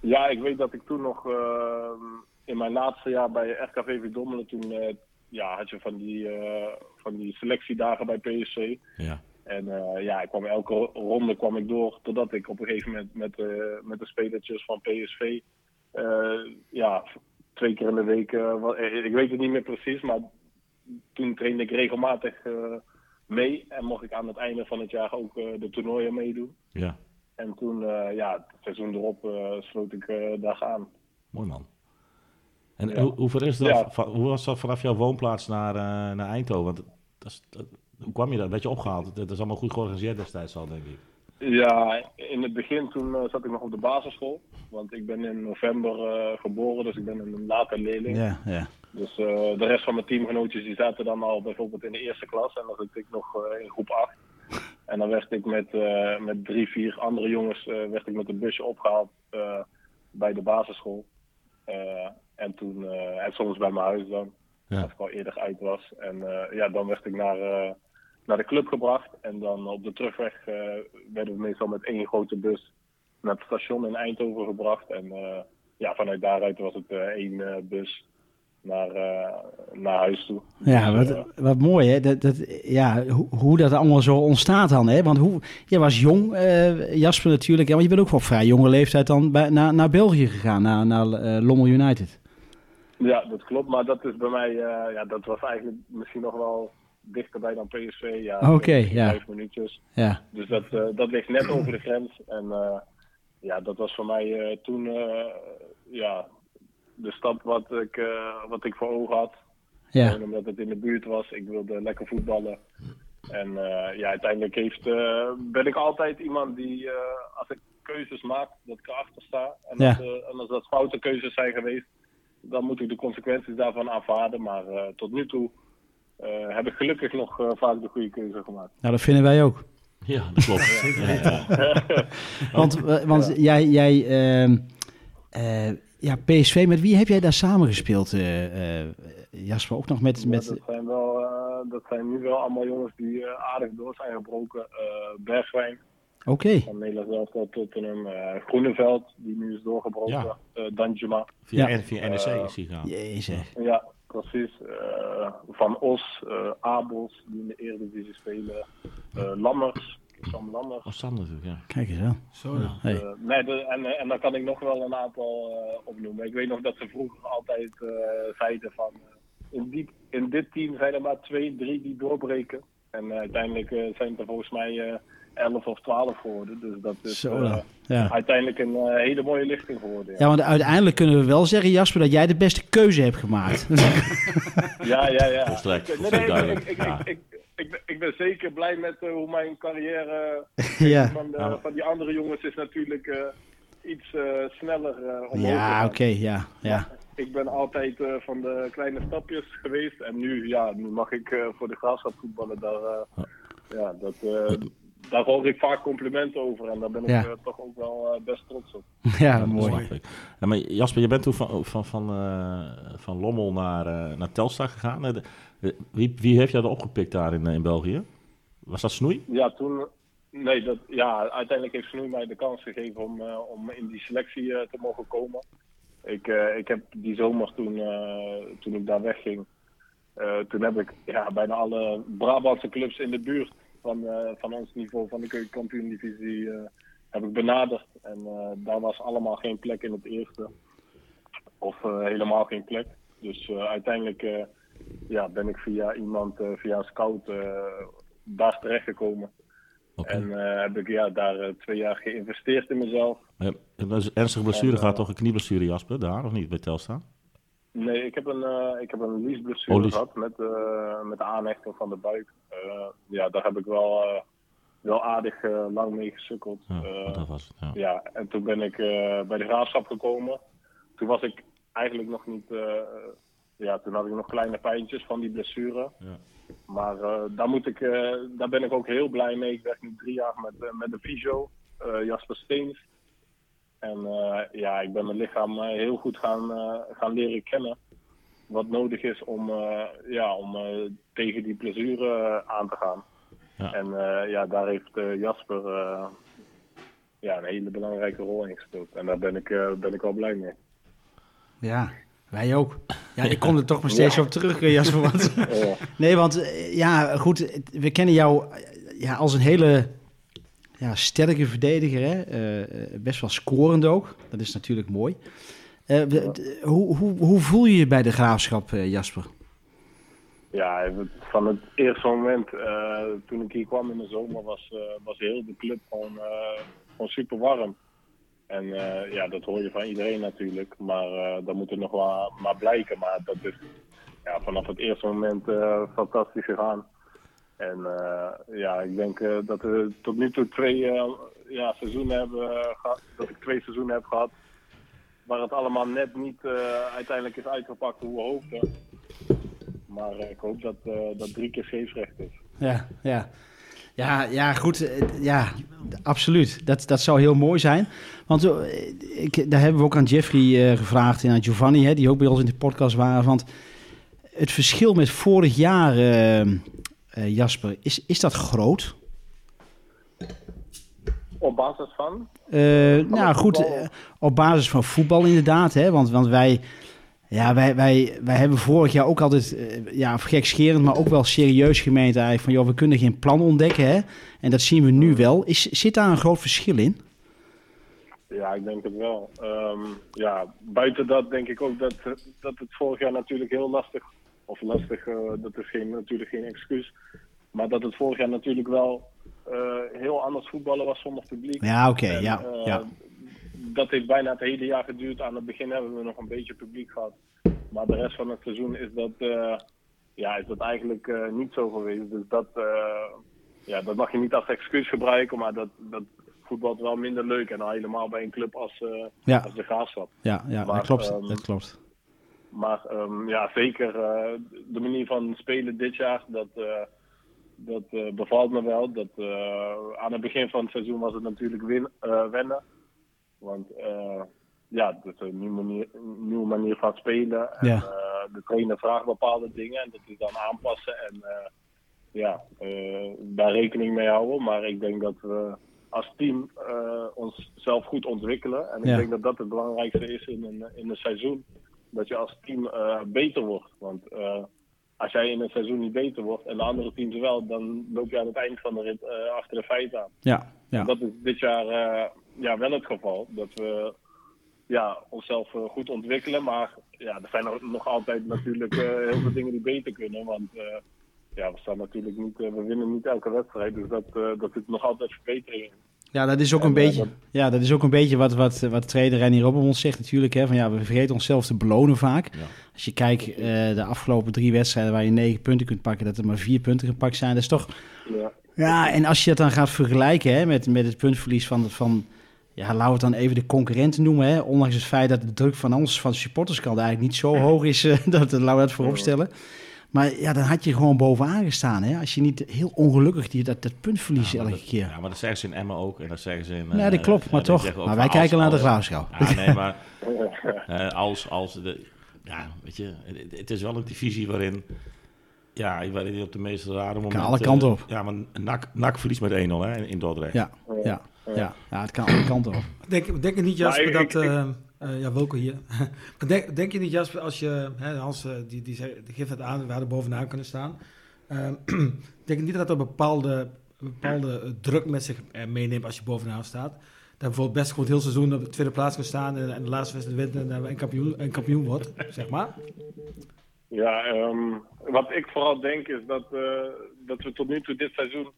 Ja, ik weet dat ik toen nog eh, in mijn laatste jaar bij RKVV Dommelen, toen eh, ja, had je van die, eh, van die selectiedagen bij PSV. Ja. En eh, ja, ik kwam elke ronde kwam ik door, totdat ik op een gegeven moment met, eh, met de spelertjes van PSV, eh, ja, twee keer in de week, ik weet het niet meer precies, maar toen trainde ik regelmatig mee en mocht ik aan het einde van het jaar ook de toernooien meedoen. ja, En toen, ja, het seizoen erop sloot ik daar aan. mooi man. En Ja. hoe, hoe, is dat, Ja. hoe was dat vanaf jouw woonplaats naar, naar Eindhoven? Want dat is, dat- hoe kwam je daar? Werd je opgehaald? Dat is allemaal goed georganiseerd destijds al, denk ik. Ja, in het begin toen eh, zat ik nog op de basisschool. Want ik ben in november eh, geboren, dus ik ben een later leerling. ja, ja. Dus eh, de rest van mijn teamgenootjes die zaten dan al bijvoorbeeld in de eerste klas. En dan zat ik nog eh, in groep 8. En dan werd ik met, eh, met drie, vier andere jongens eh, werd ik met een busje opgehaald eh, bij de basisschool. Eh, en toen, eh, en soms bij mijn huis dan, Ja. als ik al eerder uit was. En eh, ja, dan werd ik naar, eh, naar de club gebracht. En dan op de terugweg eh, werden we meestal met één grote bus naar het station in Eindhoven gebracht. En eh, ja, vanuit daaruit was het eh, één bus naar, naar huis toe. Ja, Dus, wat, wat mooi hè. Dat, dat, ja, hoe, hoe dat allemaal zo ontstaat dan hè. Want hoe, je was jong, Jasper natuurlijk. hè, Maar je bent ook op vrij jonge leeftijd dan bij, naar, naar België gegaan. Naar, naar Lommel United. Ja, dat klopt. Maar dat is bij mij, ja, dat was eigenlijk misschien nog wel dichterbij dan PSV. Ja, Oké, ja. Vijf minuutjes. Ja, Dus dat, eh, dat ligt net over de grens. En eh, ja, dat was voor mij eh, toen ja, de stap wat ik, wat ik voor ogen had. ja, Gewoon omdat het in de buurt was. Ik wilde lekker voetballen. En ja, uiteindelijk heeft, ben ik altijd iemand die, als ik keuzes maak, dat ik erachter sta. En, Ja. als, en als dat foute keuzes zijn geweest, dan moet ik de consequenties daarvan aanvaarden. Maar tot nu toe heb ik gelukkig nog eh, vaak de goede keuze gemaakt. nou dat vinden wij ook. Ja, dat klopt. *laughs* Ja, ja. *laughs* Want, eh, want jij, jij ehm, eh, Ja, PSV, met wie heb jij daar samengespeeld, uh, uh, Jasper? Ook nog met... Ja, met... dat, zijn wel, uh, dat zijn nu wel allemaal jongens die aardig door zijn gebroken. Bergwijn, Oké. van Nederland zelf tot een Groeneveld, die nu is doorgebroken. Ja. Danjuma. Via, ja. via NEC is hij gaan. Jezus. Ja, precies. van Os, Abels, die in de Eredivisie spelen. Lammers. Sam Lammers. Oh, natuurlijk, ja. Kijk eens wel. Zo. Hey. Uh, nee, de, en, en dan kan ik nog wel een aantal uh, opnoemen. Ik weet nog dat ze vroeger altijd uh, zeiden van... in, die, in dit team zijn er maar twee, drie die doorbreken. En uiteindelijk zijn het er volgens mij 11 of 12 geworden. Dus dat is Zo ja. uiteindelijk een hele mooie lichting geworden. Ja. ja, want uiteindelijk kunnen we wel zeggen, Jasper, dat jij de beste keuze hebt gemaakt. *laughs* ja, ja, ja. Volstrekt, nee, nee, nee, ik, ik, ik, ik, ik, ben zeker blij met uh, hoe mijn carrière *laughs* ja. van, de, ja. van die andere jongens is natuurlijk uh, iets uh, sneller omhoog. Ja, oké, okay, ja, ja. Ik ben altijd van de kleine stapjes geweest en nu, ja, nu mag ik voor de graafschap voetballen. Daar, ja, dat, daar hoor ik vaak complimenten over en daar ben ik ja. toch ook wel best trots op. *laughs* Ja, ja mooi. Ja, maar Jasper, je bent toen van, van, van, van Lommel naar, naar Telstar gegaan. Wie, wie heeft jou er opgepikt daar in, in België? Was dat Snoei? Ja, toen. Nee, dat, ja, uiteindelijk heeft Snoei mij de kans gegeven om, uh, om in die selectie uh, te mogen komen. Ik, uh, ik heb die zomer toen, toen ik daar wegging, toen heb ik ja, bijna alle Brabantse clubs in de buurt van, van ons niveau, van de keukenkampioen-divisie, heb ik benaderd. En daar was allemaal geen plek in het eerste. Of helemaal geen plek. Dus uiteindelijk ja, ben ik via iemand, via een scout, daar terechtgekomen. Okay. En uh, heb ik ja, daar twee jaar geïnvesteerd in mezelf. Ja, een ernstige blessure gaat toch een knieblessure, Jasper, daar of niet bij Telstar? Nee, ik heb een, ik heb een liesblessure oh, lies. gehad met, met de aanhechting van de buik. ja, daar heb ik wel, wel aardig lang mee gesukkeld. Ja, dat was het, ja. ja. en toen ben ik bij de graafschap gekomen. Toen was ik eigenlijk nog niet ja, toen had ik nog kleine pijntjes van die blessure. Ja. Maar uh, daar, moet ik, uh, daar ben ik ook heel blij mee. Ik werk nu drie jaar met, uh, met de fysio, Jasper Steens. En ja, ik ben mijn lichaam heel goed gaan, gaan leren kennen. Wat nodig is om, ja, om tegen die blessure aan te gaan. Ja. En ja, daar heeft Jasper ja, een hele belangrijke rol in gespeeld. En daar ben ik, ben ik wel blij mee. Ja, wij ook. Ja, ik kom er toch maar *laughs* steeds ja. op terug, Jasper. Want, *laughs* ja. Nee, want ja, goed, we kennen jou ja, als een hele ja, sterke verdediger. Hè? Uh, best wel scorend ook. Dat is natuurlijk mooi. Ja. hoe, hoe, hoe voel je je bij de graafschap, Jasper? Ja, van het eerste moment toen ik hier kwam in de zomer was, was heel de club gewoon, gewoon super warm. En ja, dat hoor je van iedereen natuurlijk. Maar dat moet er nog wel maar blijken. Maar dat is ja, vanaf het eerste moment fantastisch gegaan. En ja, ik denk dat we tot nu toe twee ja, seizoenen hebben gehad. Dat ik twee seizoenen heb gehad. Waar het allemaal net niet uiteindelijk is uitgepakt hoe we hoopten. Maar ik hoop dat dat drie keer scheepsrecht is. Ja, ja. Ja, ja, goed. Ja, absoluut. Dat, dat zou heel mooi zijn. Want ik, daar hebben we ook aan Jeffrey gevraagd en aan Giovanni, hè, die ook bij ons in de podcast waren. Want het verschil met vorig jaar, uh, uh, Jasper, is, is dat groot? Op basis van? nou goed, op basis van voetbal inderdaad. Hè, want, want wij, ja, wij, wij, wij hebben vorig jaar ook altijd, ja, gekscherend, maar ook wel serieus gemeend eigenlijk van, joh, we kunnen geen plan ontdekken, hè. En dat zien we nu wel. Is, zit daar een groot verschil in? Ja, ik denk het wel. Um, ja, buiten dat denk ik ook dat, dat het vorig jaar natuurlijk heel lastig, of lastig, uh, dat is geen, natuurlijk geen excuus, maar dat het vorig jaar natuurlijk wel uh, heel anders voetballen was zonder publiek. Ja, oké, okay, ja, uh, ja. Dat heeft bijna het hele jaar geduurd. Aan het begin hebben we nog een beetje publiek gehad. Maar de rest van het seizoen is dat, uh, ja, is dat eigenlijk uh, niet zo geweest. Dus dat, uh, ja, dat mag je niet als excuus gebruiken. Maar dat, dat voetbalt wel minder leuk. En al helemaal bij een club als, ja. als de Graafschap. Ja, ja maar, dat klopt. Um, dat klopt. Maar um, ja, zeker de manier van spelen dit jaar, dat, dat bevalt me wel. Dat, aan het begin van het seizoen was het natuurlijk win, wennen. Want ja, dus een nieuwe manier, een nieuwe manier van spelen. En, Ja. eh, de trainer vraagt bepaalde dingen en dat is dan aanpassen en eh, ja, eh, daar rekening mee houden. Maar ik denk dat we als team eh onszelf goed ontwikkelen. En ik Ja. denk dat dat het belangrijkste is in een, in een seizoen. Dat je als team eh, beter wordt. Want eh, als jij in een seizoen niet beter wordt en de andere teams wel, dan loop je aan het eind van de rit eh, achter de feiten aan. Ja, ja. Dat is dit jaar ja, wel het geval. Dat we ja, onszelf goed ontwikkelen. Maar ja, er zijn nog- altijd natuurlijk heel veel dingen die beter kunnen. Want ja, we staan natuurlijk niet, we winnen niet elke wedstrijd. Dus dat, dat zit nog altijd verbetering in. Ja, dat is ook En, een beetje, dat- ja, dat is ook een beetje wat, wat, wat trainer Rennie Robbermond zegt natuurlijk. Hè, van ja, we vergeten onszelf te belonen vaak. Ja. Als je kijkt, eh, de afgelopen drie wedstrijden waar je negen punten kunt pakken, dat er maar vier punten gepakt zijn. Dat is toch... Ja, Ja, en als je dat dan gaat vergelijken hè, met, met het puntverlies van, van, ja, laten we het dan even de concurrenten noemen. Hè, ondanks het feit dat de druk van ons, van de supporterskant eigenlijk niet zo hoog is, eh, *laughs* dat, laten we dat voorop stellen. Maar ja, dan had je gewoon bovenaan gestaan. Hè? Als je niet heel ongelukkig die, dat, dat puntverlies Ja, maar elke dat- keer. Ja, maar dat zeggen ze in Emmen ook. En dat zeggen ze in... Ja, dat eh, klopt, maar toch. Maar wij kijken naar de Graafschap. Ja, nee, *laughs* maar eh, als, als de... Ja, weet je, het, het is wel een divisie waarin... Ja, waarin je op de meest rare momenten... alle kanten op. Ja, maar NAC, NAC verliest met 1-0 hè, in, in Dordrecht. Ja, ja, ja, ja, het kan alle kanten op. Denk, denk je niet, Jasper, Maar ik- dat... ik- eh, eh, ja, Wilco hier. *laughs* Denk, denk je niet, Jasper, als je... Hè, Hans, eh, die, die, geeft het aan, we hadden bovenaan kunnen staan. Ehm, *clears throat* denk je niet dat dat een bepaalde, bepaalde eh, druk met zich meeneemt als je bovenaan staat? Dat bijvoorbeeld best het hele seizoen op de tweede plaats kan staan... en, en de laatste wedstrijd wint en, en kampioen, en kampioen wordt, *laughs* zeg maar. Ja, ehm, wat ik vooral denk is dat, dat we tot nu toe dit seizoen,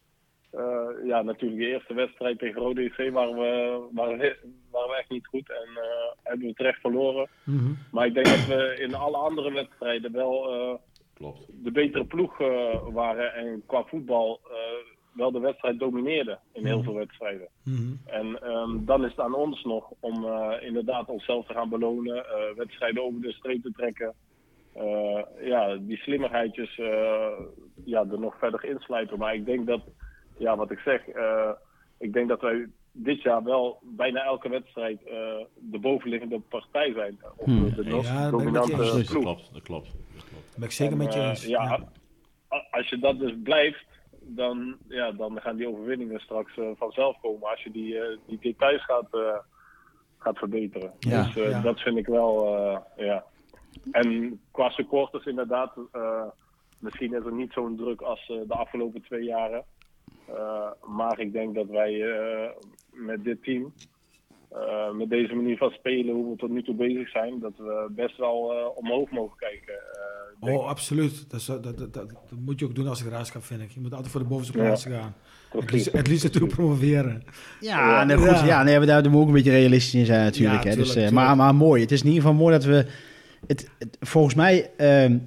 eh, ja, natuurlijk de eerste wedstrijd tegen Rode EC waren we, waren we, waren we echt niet goed en eh, hebben we terecht verloren. Mhm. Maar ik denk dat we in alle andere wedstrijden wel eh, Klopt. de betere ploeg eh, waren en qua voetbal eh, wel de wedstrijd domineerden in heel veel wedstrijden. Mhm. En ehm, dan is het aan ons nog om eh, inderdaad onszelf te gaan belonen, eh, wedstrijden over de streep te trekken. Eh, ja, die slimmigheidjes eh, ja, er nog verder inslijpen. Maar ik denk dat, ja, wat ik zeg, eh, ik denk dat wij dit jaar wel bijna elke wedstrijd eh, de bovenliggende partij zijn. Of Hmm. de, de Ja, dominante. Dat klopt, dat klopt. Dat klopt. Ben ik zeker En, met je eh, eens. ja, als je dat dus blijft, dan, ja, dan gaan die overwinningen straks vanzelf komen. Als je die, eh, die details gaat, eh, gaat verbeteren. Ja. dus Ja. dat vind ik wel, eh, ja. En qua supporters inderdaad, eh, misschien is er niet zo'n druk als eh, de afgelopen twee jaren. Eh, maar ik denk dat wij eh, met dit team, eh, met deze manier van spelen, hoe we tot nu toe bezig zijn, dat we best wel eh, omhoog mogen kijken. eh, Oh, absoluut. Dat, is- dat, dat, dat, dat moet je ook doen als ik raadschap, vind ik. Je moet altijd voor de bovenste plaatsen gaan. Het liefst, het liefst natuurlijk promoveren. Ja, nou goed, Ja. ja, nee, we daar moeten we ook een beetje realistisch in zijn natuurlijk. Ja, hè. Dus, tuurlijk, eh, maar, maar mooi. Het is in ieder geval mooi dat we... Het, het- volgens mij ehm,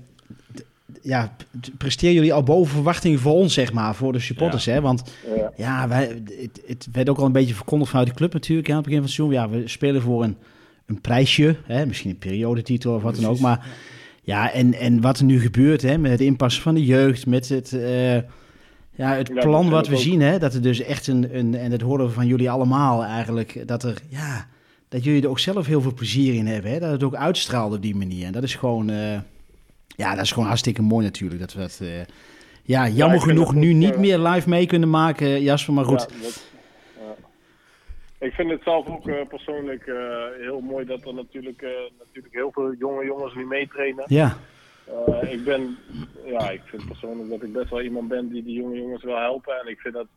ja, presteren jullie al boven verwachting voor ons, zeg maar, voor de supporters. Hè? Want Ja. ja, wij, het, het werd ook al een beetje verkondigd vanuit de club natuurlijk hè, aan het begin van het seizoen. Ja, we spelen voor een, een prijsje, hè? misschien een periodetitel of wat dan ook. Maar ja, en, en wat er nu gebeurt hè, met het inpassen van de jeugd, met het, eh, ja, het Ja, plan wat we ook. zien, hè, dat er dus echt een, een, en dat horen we van jullie allemaal eigenlijk, dat er, ja, dat jullie er ook zelf heel veel plezier in hebben. Hè? Dat het ook uitstraalt op die manier. En dat is gewoon, eh, ja, dat is gewoon hartstikke mooi natuurlijk. Dat we dat, eh, ja, jammer genoeg nu niet eh, meer live mee kunnen maken, Jasper. Maar goed, Ja, dat-. Ik vind het zelf ook eh, persoonlijk eh, heel mooi dat er natuurlijk, eh, natuurlijk heel veel jonge jongens nu meetrainen. ja, Eh, ik ben, ja, ik vind persoonlijk dat ik best wel iemand ben die die jonge jongens wil helpen. En ik vind dat,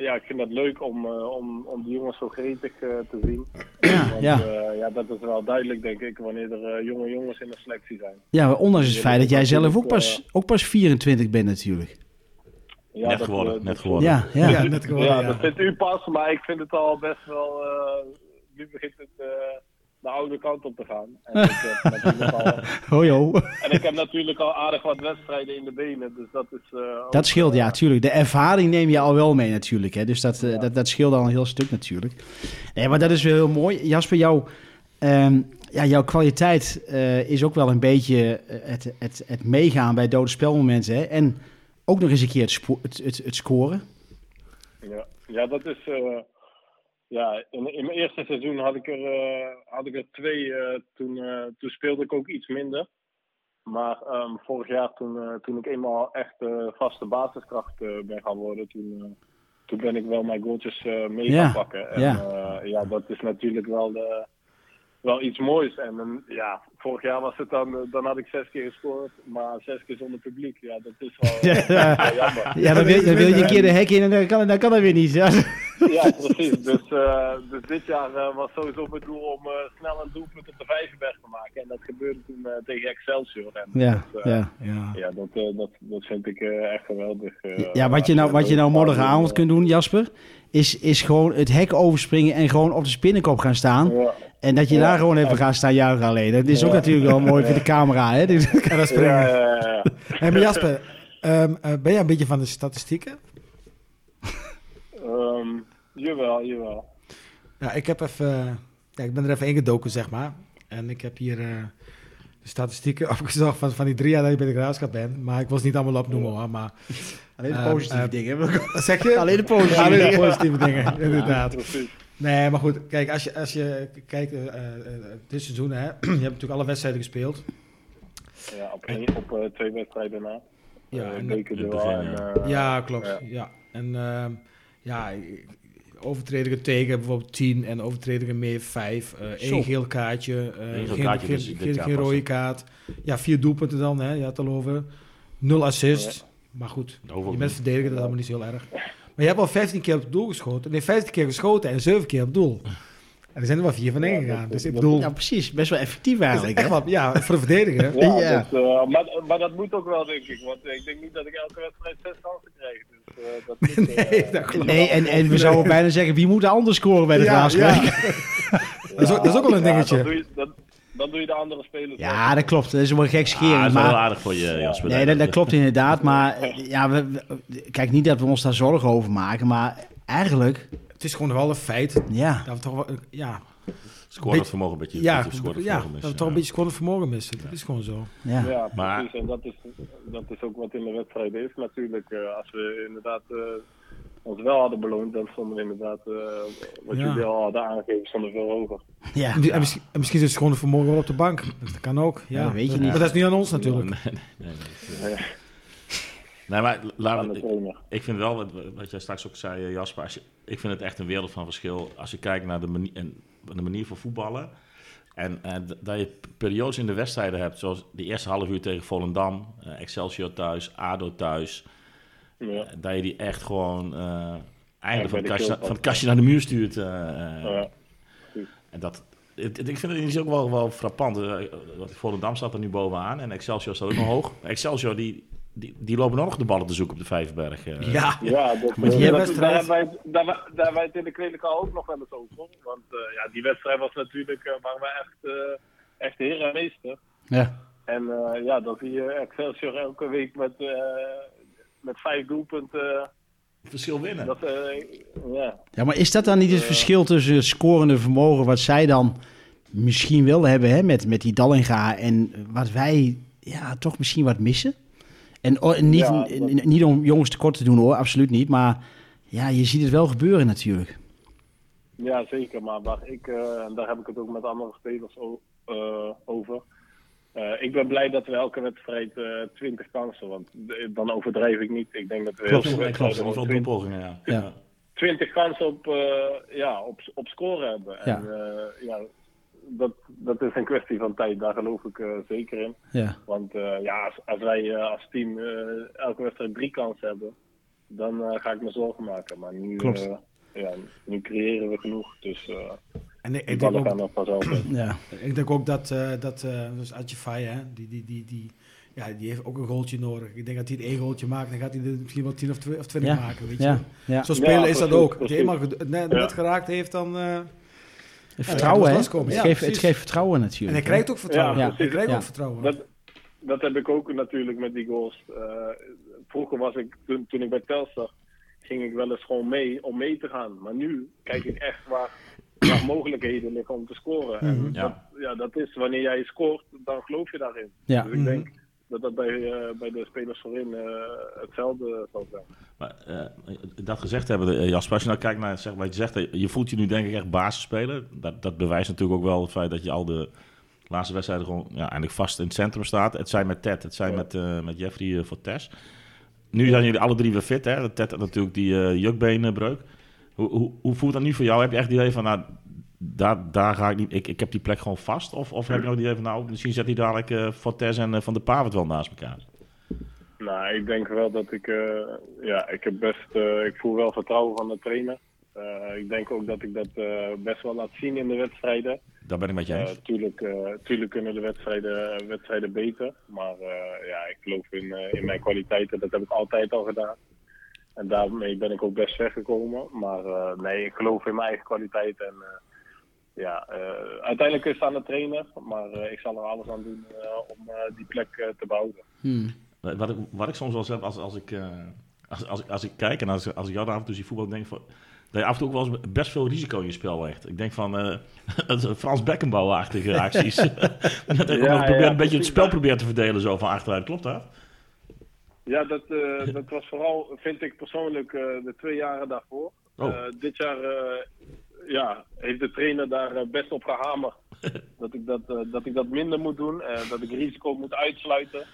ja, ik vind dat leuk om, eh, om, om die jongens zo gretig eh, te zien. ja, Want, ja. eh, ja, dat is wel duidelijk, denk ik, wanneer er eh, jonge jongens in de selectie zijn. ja, ondanks het Ja, feit dat jij zelf ook pas, ook pas 24 24 bent natuurlijk. Ja, Net dat, geworden, net geworden. Ja, ja. Ja, net gewoon. Ja, Ja, dat vindt u pas, maar ik vind het al best wel. eh, nu begint het eh, de oude kant op te gaan. En *laughs* ik, heb natuurlijk al, Hoi, ho. en ik heb natuurlijk al aardig wat wedstrijden in de benen, dus dat is. eh, ook, Dat scheelt, eh, ja, tuurlijk. De ervaring neem je al wel mee natuurlijk. Hè? Dus dat, eh, Ja. dat, dat scheelt al een heel stuk natuurlijk. Nee, maar dat is wel heel mooi. Jasper, jouw, ehm, ja, jouw kwaliteit eh, is ook wel een beetje eh, het, het, het meegaan bij dode spelmomenten. Hè? En ook nog eens een keer het, het, het, het scoren. Ja, ja dat is. eh, ja, in, in mijn eerste seizoen had ik er, eh, had ik er twee. eh, toen, eh, toen speelde ik ook iets minder. Maar ehm, vorig jaar, toen, toen ik eenmaal echt vaste basiskracht ben gaan worden, toen, toen ben ik wel mijn goaltjes mee Ja, gaan pakken. En ja. ja. ja, dat is natuurlijk wel, de, wel iets moois. En ja, vorig jaar was het dan, eh, dan had ik zes keer gescoord, maar zes keer zonder publiek. Ja, dat is wel *laughs* eh, Ja. jammer. Ja, dan wil, dan wil je een keer de hek in en dan kan, dan kan dat weer niet. Ja. *laughs* Ja, precies. Dus, eh, dus dit jaar was sowieso mijn doel om eh, snel een doelpunt op de Vijverberg te maken. En dat gebeurde toen eh, tegen Excelsior. En Ja, dat, eh, ja. Ja. ja, dat, eh, dat, dat vind ik eh, echt geweldig. eh, ja wat, je nou, wat je nou morgenavond kunt doen, Jasper, is, is gewoon het hek overspringen en gewoon op de spinnenkop gaan staan. Ja, En dat je Ja. daar gewoon even gaat staan juichen alleen. Dat is ook natuurlijk wel mooi voor de camera. Hè? En *laughs* dat springen. *laughs* ja, ja, ja. *laughs* Hey, maar Jasper, ehm, eh, ben jij een beetje van de statistieken? Ehm, jawel, jawel. Ja, ik heb even... eh, ja, ik ben er even ingedoken, zeg maar. En ik heb hier eh, de statistieken opgezocht van, van die drie jaar dat ik bij de graafschap ben. Maar ik was niet allemaal opnoemen hoor, maar... Alleen de Eh, positieve dingen. Zeg je? Alleen de positieve Alleen de dingen. positieve dingen, inderdaad. Precies. Nee, maar goed, kijk, als je, als je kijkt, eh, eh, eh, dit seizoen, hè, *clears throat* je hebt natuurlijk alle wedstrijden gespeeld. Ja, op, één, op eh, twee wedstrijden na. Ja, en- begin, ja. Ja, klopt. ja. Ja. En ehm, ja, overtredingen tegen bijvoorbeeld 10 en overtredingen meer 5. Zo. Eén geel kaartje, eh, Eén geen, kaartje geen, dus rode kaart. Ja, vier doelpunten dan, hè, je had het al over. Nul assist. Maar goed, je bent verdediger, dat is allemaal niet zo heel erg. Maar je hebt al 15 keer op het doel geschoten. Nee, 15 keer geschoten en 7 keer op doel. En er zijn er wel vier van Ja, ingegaan. dat- dus ik bedoel, Ja, precies. Best wel effectief eigenlijk. echt hè? wel, ja, voor de verdediger. Ja, Ja. Dat, eh, maar, maar dat moet ook wel, denk ik. Want ik denk niet dat ik elke wedstrijd zes kansen krijg. Dus eh, dat *laughs* moet, eh, Nee, dat klopt. Nee, en, en we zouden bijna zeggen, wie moet er anders scoren bij de Ja, ja. *laughs* Dat is ook- dat is ook wel een ja, dingetje. Doe, je, dan doe je de andere spelers. Ja, wel. dat klopt. Dat is wel gek scheren. dat is wel heel maar, aardig voor je, Jasper. nee, dat, dat klopt inderdaad. Maar eh, ja, we, we- kijk, niet dat we ons daar zorgen over maken. Maar eigenlijk, Het is gewoon wel een feit ja. dat we toch wel, eh, ja, het vermogen een beetje. ja, het ja, vermogen dat we toch een ja. beetje scorend vermogen missen. Dat is gewoon zo. ja. Ja, Maar- precies. En dat is, dat is ook wat in de wedstrijd is natuurlijk. Eh, als we inderdaad eh, ons wel hadden beloond, dan stonden we inderdaad, eh, wat Ja. jullie al hadden aangegeven, stonden we veel hoger. ja. En, misschien, en misschien zit het gewoon wel op de bank. Dat kan ook. Ja, Ja, dat weet je niet. Maar dat is niet aan ons natuurlijk. Nee, nee, nee, nee. Maar laten de we, trainer. ik vind wel, wat, wat jij straks ook zei, eh, Jasper, als je, ik vind het echt een wereld van verschil als je kijkt naar de manier, en, de manier van voetballen. En, en dat je periodes in de wedstrijden hebt, zoals die eerste half uur tegen Volendam, eh, Excelsior thuis, ADO thuis. Ja. eh, dat je die echt gewoon eh, eigenlijk van, het kastje, keel van het kastje naar de muur stuurt. eh. Ja. En dat, het- het- ik vind het is ook wel, wel frappant. Volendam staat er nu bovenaan en Excelsior staat ook nog hoog. Excelsior die, die, die lopen nog de ballen te zoeken op de Vijverberg. Ja, Ja, dat, Maar die dat- wedstrijd- daar, hebben wij, daar, wij het in de kledingkamer ook nog wel eens over. Want eh, ja, die wedstrijd was natuurlijk, eh waren we echt, eh echt heer en meester. ja. En eh, ja, dan zie je Excelsior elke week met, eh, met vijf doelpunten. Verschil winnen. Dat, eh, ja. Ja, maar is dat dan niet het verschil tussen het scorende vermogen wat zij dan misschien wel hebben hè, met, met die Dallinga en wat wij ja, toch misschien wat missen? En oh, niet, Ja, dat- niet om jongens tekort te doen hoor, absoluut niet. Maar ja, je ziet het wel gebeuren natuurlijk. ja, zeker. Maar waar ik, eh, en daar heb ik het ook met andere spelers eh, over. Eh, ik ben blij dat we elke wedstrijd eh 20 kansen, want d- dan overdrijf ik niet. Ik denk dat we Klopt, heel veel klopt. 20 doelpogingen, ja. Ja. ja. 20 kansen op, eh, ja, op, op scoren hebben. Ja. En eh, ja, dat, dat is een kwestie van tijd, daar geloof ik eh, zeker in. Ja, Want eh, ja, als, als wij eh, als team eh, elke wedstrijd drie kansen hebben, dan eh, ga ik me zorgen maken. Maar nu, Klopt. eh, ja, nu creëren we genoeg, dus eh en ik, ik, denk ook, in. *clears throat* ja. ik denk ook dat, eh dat uh, dus Adje Faye, hè, die, die, die, die, ja, die heeft ook een goaltje nodig. Ik denk dat hij het één goaltje maakt, dan gaat hij er misschien wel 10 of 2 of 20 Ja. maken. Weet je? Ja, ja. Zo spelen Ja, is dat ook. Als je eenmaal net, geraakt heeft, dan... eh, Het vertrouwen, Ja, hè? dat. Het, Ja, geeft, het geeft vertrouwen en natuurlijk. hij krijgt ook vertrouwen. Ja, hij krijgt Ja. ook vertrouwen. Dat, dat heb ik ook natuurlijk met die goals. Eh, vroeger was ik, toen, toen ik bij Telstar, ging ik wel eens gewoon mee om mee te gaan. Maar nu kijk ik echt waar, waar mogelijkheden liggen om te scoren. En Mhm. Ja. dat, ja, dat is wanneer jij scoort, dan geloof je daarin. Ja. Dus ik Mhm. denk, dat dat bij, eh, bij de spelers voorin eh, hetzelfde zal zijn. Maar, eh, dat gezegd hebben, Jasper, als je nou kijkt naar zeg, wat je zegt, je voelt je nu denk ik echt basisspeler. Dat, dat bewijst natuurlijk ook wel het feit dat je al de laatste wedstrijden gewoon ja, eigenlijk vast in het centrum staat. Het zijn met Ted, het zijn Ja. met, eh, met Jeffrey voor Tess. Nu zijn jullie alle drie weer fit, hè? Ted had natuurlijk die eh jukbeenbreuk. Hoe, hoe, hoe voelt dat nu voor jou? Heb je echt het idee van, nou, daar, daar ga ik niet, ik, ik heb die plek gewoon vast? Of, of heb je nog het idee van, nou, misschien zet hij dadelijk voor Tess en eh, Van de Pavert wel naast elkaar? Nou, ik denk wel dat ik, eh, ja, ik heb best, ik voel wel vertrouwen van de trainer. Ik denk ook dat ik dat best wel laat zien in de wedstrijden. Daar ben ik met je eens. Tuurlijk, tuurlijk kunnen de wedstrijden, wedstrijden beter. Maar ja, ik geloof in, in mijn kwaliteiten. Dat heb ik altijd al gedaan. En daarmee ben ik ook best ver gekomen. Maar eh, nee, ik geloof in mijn eigen kwaliteit. En eh, ja, eh, uiteindelijk is het aan de trainer. Maar eh, ik zal er alles aan doen eh, om eh, die plek eh, te behouden. Hmm. Wat ik, wat ik soms wel eens heb als, als, ik, eh, als, als, ik- als ik kijk en als, als ik jou af en toe zie voetbal, denk van, dat je af en toe ook wel eens best veel risico in je spel legt. Ik denk van eh, *laughs* Frans Beckenbauer-achtige acties. *laughs* dat je Ja, probeert, ja, een beetje het spel probeert te verdelen zo van achteruit. Klopt dat? Ja, dat, eh, dat was vooral, vind ik persoonlijk, eh, de twee jaren daarvoor. Oh. Eh, dit jaar eh, ja, heeft de trainer daar best op gehamerd. *laughs* dat, ik dat, eh, dat ik dat minder moet doen. eh, dat ik risico moet uitsluiten.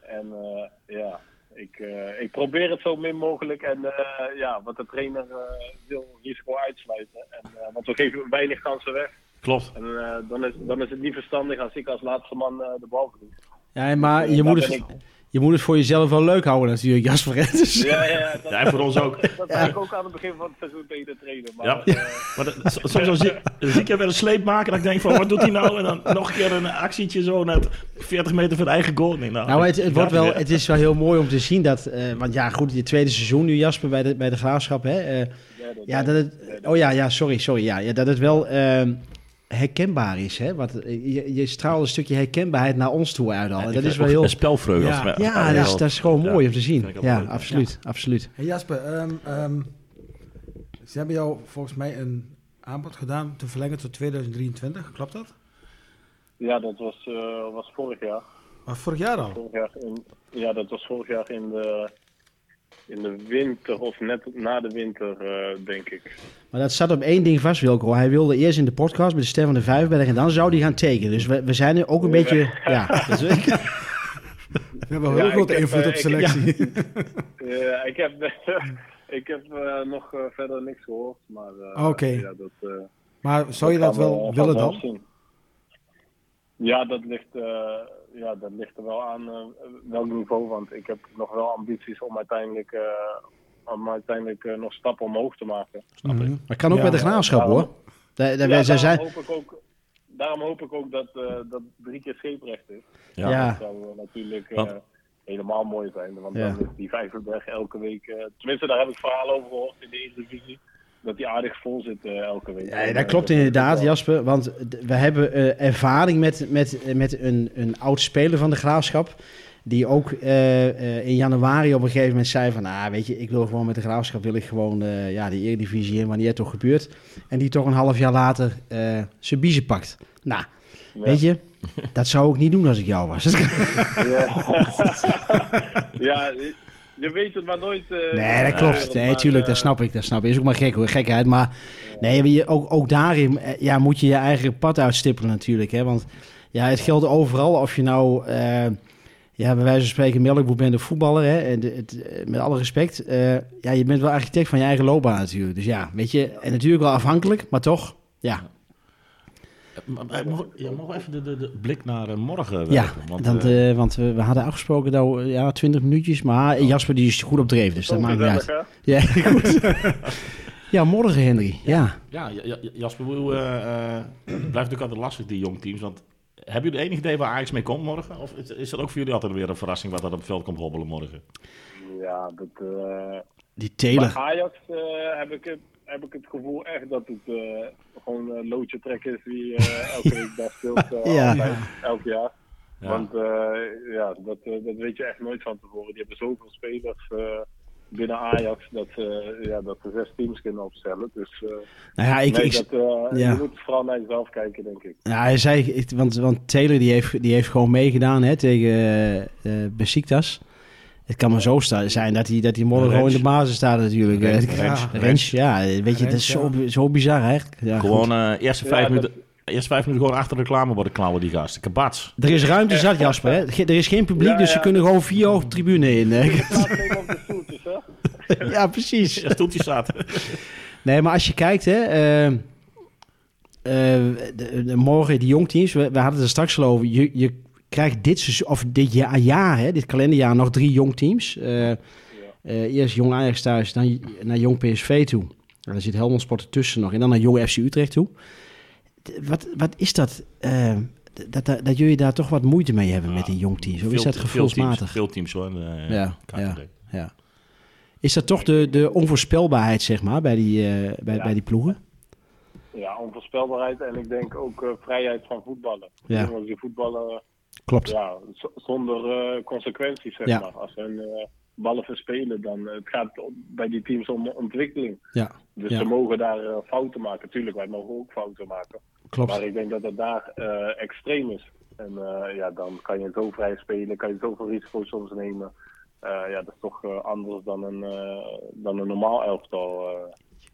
En eh, ja, ik, eh, ik probeer het zo min mogelijk. En eh, ja, wat de trainer eh, wil, risico uitsluiten. En, eh, want we geven weinig kansen weg. Klopt. En eh, dan, is, dan is het niet verstandig als ik als laatste man eh, de bal verlies. Ja, maar je Daar moet, ik- je moet het voor jezelf wel leuk houden natuurlijk, Jasper. Dus, Ja, ja, dat, Ja, en voor ons ook. Dat zei ik ook aan het begin van het seizoen tegen de trainer. Maar, Ja. eh, Maar dat- soms zie, zie ik hem weer een sleep maken en dan denk ik van, wat doet hij nou? En dan nog een keer een actietje zo net 40 meter van de eigen goal. Nee, nou, Nou, het, wordt wel, het is wel heel mooi om te zien dat... eh, want ja, goed, je tweede seizoen nu, Jasper, bij de, bij de Graafschap. Hè, eh, ja, dat het, oh ja, ja, sorry, sorry. Ja, ja, dat het wel ehm, herkenbaar is. Hè? Want eh, je, je straalt een stukje herkenbaarheid naar ons toe uit al. En dat is wel heel... Een spelvreugde. Ja. Ja, dat is, dat is gewoon Ja, mooi om te zien. Ja, leuk. absoluut, absoluut. Hey Jasper, ehm, ehm, ze hebben jou volgens mij een aanbod gedaan te verlengen tot 2023, klopt dat? Ja, dat was, eh, was vorig jaar. Maar vorig jaar al? vorig jaar in, ja, dat was vorig jaar in de, in de winter of net na de winter, eh, denk ik. Maar dat zat op één ding vast, Wilco. Hij wilde eerst in de podcast met Stefan de Vijverberg en dan zou hij gaan tekenen. Dus we, we zijn er ook een beetje... Ja, *laughs* dus ik- We hebben een Ja, heel ik grote heb, invloed eh, op ik- selectie. Eh, ik heb, *laughs* *laughs* ik heb eh, nog eh, verder niks gehoord, maar eh, Oké. ja, dat, eh, Maar zou je dat wel willen dan? zien. Ja, dat ligt, eh, ja, dat ligt er wel aan eh, welk niveau. Want ik heb nog wel ambities om uiteindelijk, eh, om uiteindelijk eh, nog stappen omhoog te maken. Snap ik. maar kan ook Ja, bij de graafschap daarom- hoor. Daar, daar, Ja, zij daarom, zijn, hoop ik ook, daarom hoop ik ook dat, eh, dat drie keer scheeprecht is. Ja. Ja. Dat zou natuurlijk helemaal mooi zijn. Want Ja. dan is die Vijverberg elke week... eh, tenminste, daar heb ik verhalen over gehoord in de Eredivisie. Dat die aardig vol zit eh, elke week. Ja, dat klopt inderdaad, Jasper. Want we hebben eh, ervaring met, met, met een, een oud speler van de graafschap. Die ook eh, in januari op een gegeven moment zei van... Ah, weet je, ik wil gewoon met de graafschap wil ik gewoon ja, de eredivisie in wanneer het toch gebeurt. En die toch een half jaar later zijn biezen pakt. Nou, Ja. weet je, dat zou ik niet doen als ik jou was. *laughs* Ja, *laughs* ja je, weet het maar nooit. eh, Nee, dat eh, klopt. Nee, maar, tuurlijk, eh, dat snap ik. Dat snap ik. Is ook maar gek hoor, gekheid. Maar nee, ook, ook daarin eh, ja, moet je je eigen pad uitstippelen natuurlijk. Hè? Want ja, het geldt overal of je nou, eh, ja, bij wijze van spreken melkboer bent of voetballer. Hè? En het, eh, met alle respect, eh, ja, je bent wel architect van je eigen loopbaan natuurlijk. Dus ja, weet je, en natuurlijk wel afhankelijk, maar toch, ja. Ja, mogen we even de, de, de blik naar eh, morgen Ja? Want, want, eh, eh, want we, we hadden afgesproken dat we, ja, 20 minuutjes, maar Jasper die is goed op dreef, dus dat maakt niet uit. Ja, *laughs* goed. ja, morgen Henry, ja. ja, Ja, ja, Jasper, eh, eh, blijft natuurlijk altijd lastig, die jong teams. Want hebben jullie enig idee waar Ajax mee komt morgen? Of is, is dat ook voor jullie altijd weer een verrassing wat er op het veld komt hobbelen morgen? Ja, dat, eh, Die bij Taylor. Ajax eh, heb, ik het, heb ik het gevoel echt dat het eh, gewoon een loodje trek is wie eh, elke week daar speelt. *laughs* eh, Ja. altijd, elk jaar. Ja. Want eh, ja, dat, eh, dat weet je echt nooit van tevoren. Die hebben zoveel spelers. eh, binnen Ajax dat, ze ja, dat ze zes teams kunnen opstellen. Dus uh, nou ja, ik, nee, ik, dat, uh, ja. je moet vooral naar jezelf kijken, denk ik. Ja, hij zei, want, want Taylor die heeft, die heeft gewoon meegedaan hè, tegen uh, Besiktas. Het kan maar zo zijn dat hij, dat hij morgen gewoon in de basis staat natuurlijk. Rens, Rens, Rens, Rens, ja, weet je, dat is zo, zo bizar eigenlijk. Ja, Gewoon eh eerste, Ja, vijf dat- minuten, eerste vijf minuten gewoon achter de reclame worden klauwen, die gasten. Kabats. Er is ruimte zat, Jasper. Hè? Er is geen publiek, Ja, dus ze ja. kunnen gewoon vier hoog de tribune in. hè. *laughs* De *laughs* ja, precies. Ja, stoeltjes staat. *laughs* Nee, maar als je kijkt, hè, eh, eh, de, de- morgen die jongteams, we, we hadden het er straks al over. Je, je krijgt dit, seizoen- of dit jaar, jaar hè, dit kalenderjaar, nog drie jongteams. Eh eh, eerst Jong Ajax thuis, dan naar Jong PSV toe. En dan zit Helmond Sport ertussen nog. En dan naar Jong FC Utrecht toe. Wat, wat is dat? eh, dat, dat, dat jullie daar toch wat moeite mee hebben met die jongteams? Of is Veel- dat veel gevoelsmatig? teams, Veel teams hoor. eh, Ja, ja. Ja. Is dat toch de, de onvoorspelbaarheid, zeg maar, bij die, eh, bij, Ja. bij die ploegen? Ja, onvoorspelbaarheid en ik denk ook vrijheid van voetballen. Ja. Die voetballen Klopt. ja, zonder eh, consequenties, zeg Ja. maar. Als ze hun eh, ballen verspelen, dan eh, het gaat bij die teams om ontwikkeling. Ja, Dus Ja. ze mogen daar fouten maken. Tuurlijk, wij mogen ook fouten maken. klopt. Maar ik denk dat het daar extreem is. En ja, dan kan je zo vrij spelen, kan je zoveel risico's soms nemen. Ja, dat is toch anders dan een, dan een normaal elftal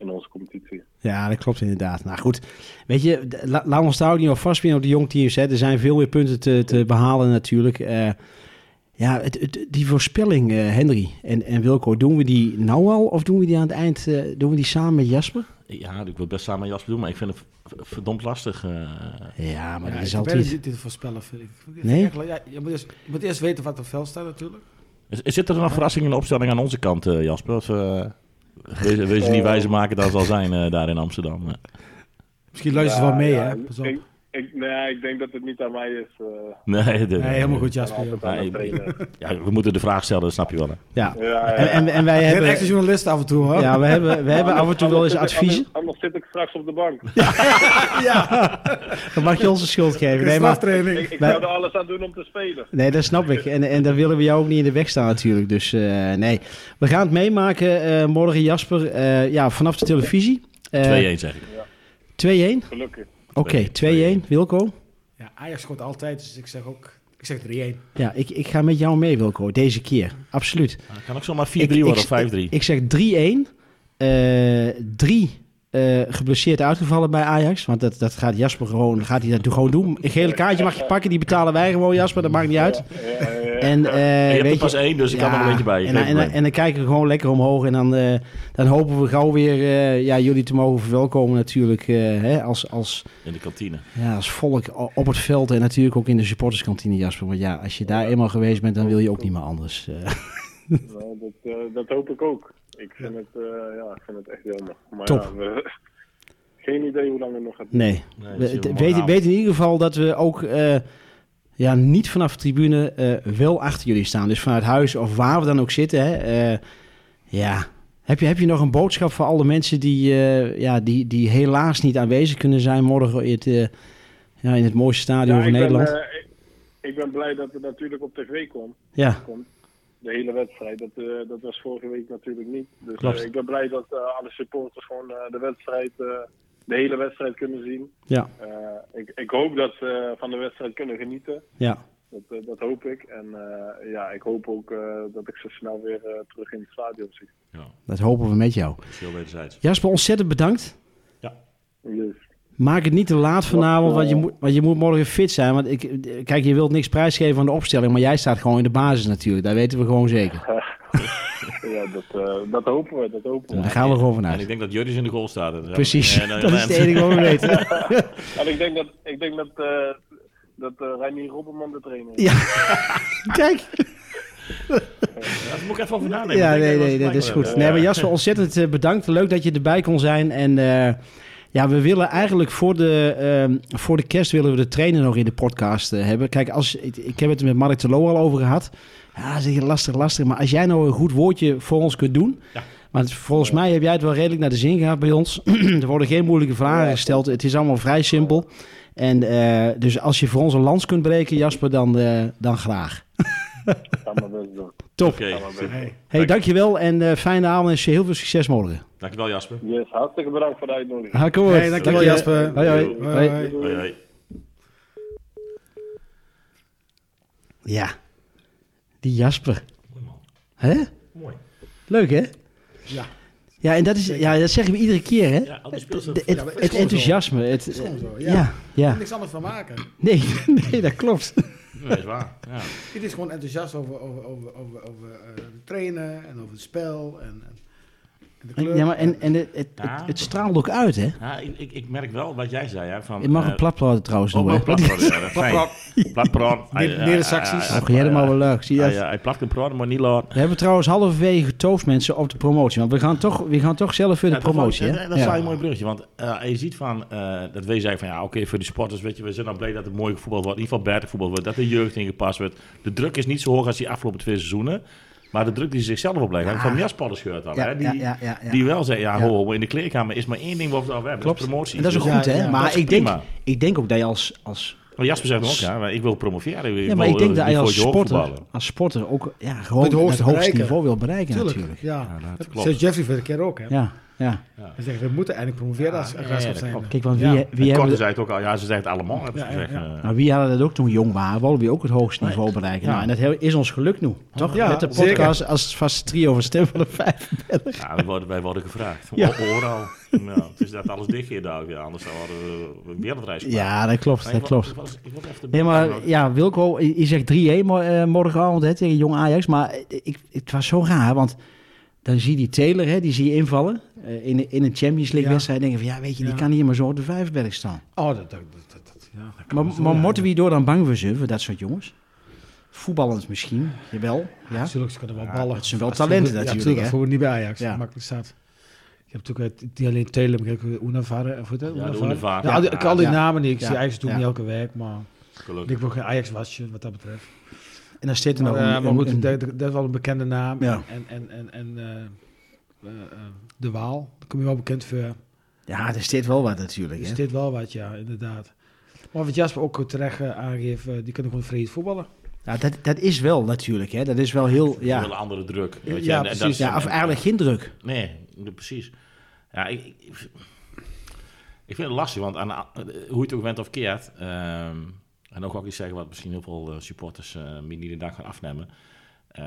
in onze competitie. Ja, dat klopt inderdaad. Nou goed, weet je, d- la- laten we ons daar ook niet op vastbinden op de jongteams. Hè. Er zijn veel meer punten te, te behalen natuurlijk. Eh, ja, het, het- die voorspelling, eh, Henry en, en Wilco, doen we die nou al of doen we die aan het eind, eh, doen we die samen met Jasper? Ja, ik wil best samen met Jasper doen, maar ik vind het verdomd lastig. Ja, maar Ja, dat is altijd... dit voorspellen, vind ik. Nee? echt- Ja, je, moet eerst, je moet eerst weten wat er veld staat natuurlijk. Is- Zit er nog verrassing in de opstelling aan onze kant, eh, Jasper? Of uh, wees, wees je niet wijzer maken dat zal zijn eh, daar in Amsterdam? Misschien luistert Ja, wel mee, ja, hè? Pas op. Ik, nee, ik denk dat het niet aan mij is. eh, Nee, de- Nee, helemaal goed, Jasper. Ja, we moeten de vraag stellen, dat snap je wel. Hè? Ja, Ja, ja. en, en, en wij hebben... echt een journalist af en toe, hoor. Ja, we hebben, we hebben af en toe wel eens adviezen. Anders, anders zit ik straks op de bank. *laughs* Ja, dan mag je ons de schuld geven. Nee, maar. Ik, zou er alles aan doen om te spelen. Nee, dat snap ik. En, en daar willen we jou ook niet in de weg staan natuurlijk. Dus eh, nee, we gaan het meemaken eh, morgen, Jasper. Eh, ja, vanaf de televisie. Eh, 2-1 zeg ik. 2-1? Gelukkig. Oké, 2-1. Wilco? Ja, Ajax scoort altijd, dus ik zeg ook... Ik zeg 3-1. Ja, ik, ik ga met jou mee, Wilco. Deze keer. Absoluut. Nou, kan ook zomaar 4-3 Ik- worden ik- of 5-3. Ik zeg 3-1. Eh, drie eh, geblesseerd uitgevallen bij Ajax. Want dat, dat gaat Jasper gewoon, gaat hij dat gewoon doen. Een gele kaartje mag je pakken, die betalen wij gewoon, Jasper. Dat maakt niet uit. Ja, ja, ja. En, eh, je hebt weet er pas één, dus ik kan er een beetje bij. En, en, en dan kijken we gewoon lekker omhoog. En dan, eh, dan hopen we gauw weer eh, ja, jullie te mogen verwelkomen natuurlijk. eh, hè, als, als, In de kantine. ja, als volk op het veld. En natuurlijk ook in de supporterskantine, Jasper. Want ja, als je daar eenmaal geweest bent, dan wil je ook niet meer anders. eh. *laughs* Nou, dat, eh, dat hoop ik ook. Ik vind, het, eh, ja, ik vind het echt jammer. Maar Top. Ja, we, *laughs* geen idee hoe lang het nog gaat nee. Nee, We, weet, weet in ieder geval dat we ook eh, ja, niet vanaf de tribune eh, wel achter jullie staan. Dus vanuit huis of waar we dan ook zitten. Hè, eh, ja. Heb je, heb je nog een boodschap voor alle mensen die, eh, ja, die, die helaas niet aanwezig kunnen zijn morgen in het, ja, in het mooiste stadion Ja, van ben, Nederland? ik, ik ben blij dat het natuurlijk op tv komt. ja, komt. De hele wedstrijd. Dat, dat was vorige week natuurlijk niet. Dus ik ben blij dat alle supporters gewoon de wedstrijd, de hele wedstrijd kunnen zien. ja, Eh, ik, ik hoop dat ze van de wedstrijd kunnen genieten. ja. Dat, eh, dat hoop ik. En eh, ja, ik hoop ook eh, dat ik ze snel weer eh, terug in het stadion zie. Ja, Dat hopen we met jou. heel wederzijds. Jasper, ontzettend bedankt. Dus, Maak het niet te laat vanavond, want je, moet, want je moet morgen fit zijn. Want ik, kijk, je wilt niks prijsgeven aan de opstelling, maar jij staat gewoon in de basis natuurlijk. Dat weten we gewoon zeker. *laughs* ja, dat, eh, dat hopen we. Dat hopen we. Daar gaan we gewoon En vanuit. ik denk dat Jurgens in de goal staat. En- Precies, en, dat is het enige wat we *laughs* weten. *laughs* En ik denk dat, ik denk dat, eh dat eh Reinier Robberman de trainer is. Ja, *laughs* kijk. Daar moet ik even over nadenken. Ja, nee, dat nee, dat is goed. Nee, maar Jasper, ontzettend bedankt. Leuk dat je erbij kon zijn. En eh, ja, we willen eigenlijk voor de, ehm, voor de kerst willen we de trainer nog in de podcast hebben. Kijk, als, ik, ik heb het er met Mark Terlo al over gehad. Ja, zeg je lastig, lastig. Maar als jij nou een goed woordje voor ons kunt doen. Ja. Maar het- volgens mij heb jij het wel redelijk naar de zin gehad bij ons. *clears throat* er worden geen moeilijke vragen gesteld. Het is allemaal vrij simpel. En eh, dus als je voor ons een lans kunt breken, Jasper, dan, eh, dan graag. Top. Super. Hey. Dankjewel en eh, fijne avond en heel veel succes morgen. Dankjewel Jasper. Yes, hartstikke bedankt voor de uitnodiging. Ha, kom Hey, dankjewel, Dank je. Jasper. Hoi, hoi. Yo. Hoi. Hoi. Hoi, hoi. Ja, die Jasper. Mooi man. Hè? Mooi. Leuk hè? Ja. Ja, en dat, is, ja, dat zeggen we iedere keer hè? Ja, dat- het, het enthousiasme. Het, is gewoon zo, ja. ja. Ja, Er niks anders van maken. Nee, *laughs* nee, dat klopt. Nee, is waar. Ja. Het is gewoon enthousiast over, over, over, over, over eh, het trainen en over het spel en, en, Ja, maar en, en het, het, Ja. het, het straalt ook uit hè? Ja, ik, ik, ik merk wel wat jij zei. Hè, van, Je mag een platplaat trouwens Oh, doen. *laughs* Neder- hij- Neder-Saxisch. jij helemaal wel leuk. Zie je Hij, plakt een praat, maar niet laat. We hebben trouwens halverwege getoofd mensen op de promotie. Want we gaan toch, we gaan toch zelf voor de promotie. hè? Dat, dat is een mooi bruggetje. Want eh, je ziet van, eh, dat wij zeggen van ja, oké, voor de sporters, weet je, we zijn dan blij dat het mooi voetbal wordt. In ieder geval beter voetbal wordt. Dat de jeugd ingepast wordt. De druk is niet zo hoog als die afgelopen twee seizoenen. Maar de druk die ze zichzelf opleggen. Ja. Van meer sporters gehoord al. Ja, hè, die, ja, ja, ja, ja. die wel zeggen, ja, ho, ho, in de kleedkamer is maar één ding wat we al hebben. Klopt. Dat is promotie. En dat is ook Dus- goed, hè? ja, maar ik denk, ik denk ook dat je als... als Maar Jasper zegt ook, ja, maar ik wil promoveren. ja, maar ik denk dat je als sporter, als sporter ook ja, gewoon Het het hoogste niveau wil bereiken Tuurlijk, natuurlijk. ja. Ja, dat dat klopt. zei Jeffrey keer ook. Hè. Ja, ja. Hij zegt, we moeten eigenlijk promoveren als ja, graafschap ja, zijn. Kijk, want wie, Ja. wie, hebben... Zei het ook al, ja, ze zegt het allemaal. hebben ze Ja, ja, gezegd, ja. eh. Nou, wie hadden dat ook toen jong waren? Wilden we ook het hoogste niveau bereiken. Ja. Nou, en dat is ons geluk nu. Toch? Ja, Met de zeker. podcast als het vaste trio van Stem van de Vijf. Ja, wij worden, wij worden gevraagd. Ja. Overal. Ja, het is dat alles dicht hier daar. Ja, anders dan hadden we een wereldreis gemaakt. Ja, dat klopt. Maar Dat ik klopt. ik ik Nee, maar ja, Wilco, je zegt 3-1 mo- eh, morgenavond hè, tegen Jong Ajax. Maar ik, het was zo raar, want dan zie je die Taylor, hè, die zie je invallen eh, in, in een Champions League Ja. wedstrijd. denk je van, ja, weet je, die Ja. kan hier maar zo op de Vijverberg staan. Oh, dat, dat, dat, dat, ja, dat kan Maar, maar ja. moeten we hierdoor dan bang voor zijn, voor dat soort jongens? Voetballend misschien, jawel. Ja. Natuurlijk, ze kunnen wel Ja, ballen. het zijn wel talenten natuurlijk, Ja, hè. natuurlijk. Voor niet bij Ajax. Ja. Makkelijk staat. Je hebt natuurlijk eh, niet alleen Taylor, maar kijk, Unavare. Of dat? Ja, de Unavare? Unavare. Ja, al die- ik al die Ja. namen niet. Ik Ja. zie Ajax doet Ja. niet elke week, maar Gelukkig. ik wil geen Ajax wasje wat dat betreft. En dan zit er Maar, nog eh, een, maar een- goed, een- dat, dat is wel een bekende naam. Ja. En, en, en, en eh, eh, De Waal, daar kom je wel bekend voor. Ja, er zit wel wat natuurlijk. Er zit wel wat, ja, inderdaad. Maar wat Jasper ook terecht aangeeft, die kunnen gewoon vreed voetballen. Ja, dat, dat is wel natuurlijk. Hè? Dat is wel heel... Een hele Ja, andere druk. weet je, Ja, en- precies. ja of eigenlijk geen druk. Nee, precies. Ja, ik, ik, ik vind het lastig, want aan, hoe je het ook bent of keert... ehm, en ook ook iets zeggen wat misschien heel veel eh, supporters eh me niet de dag gaan afnemen... eh,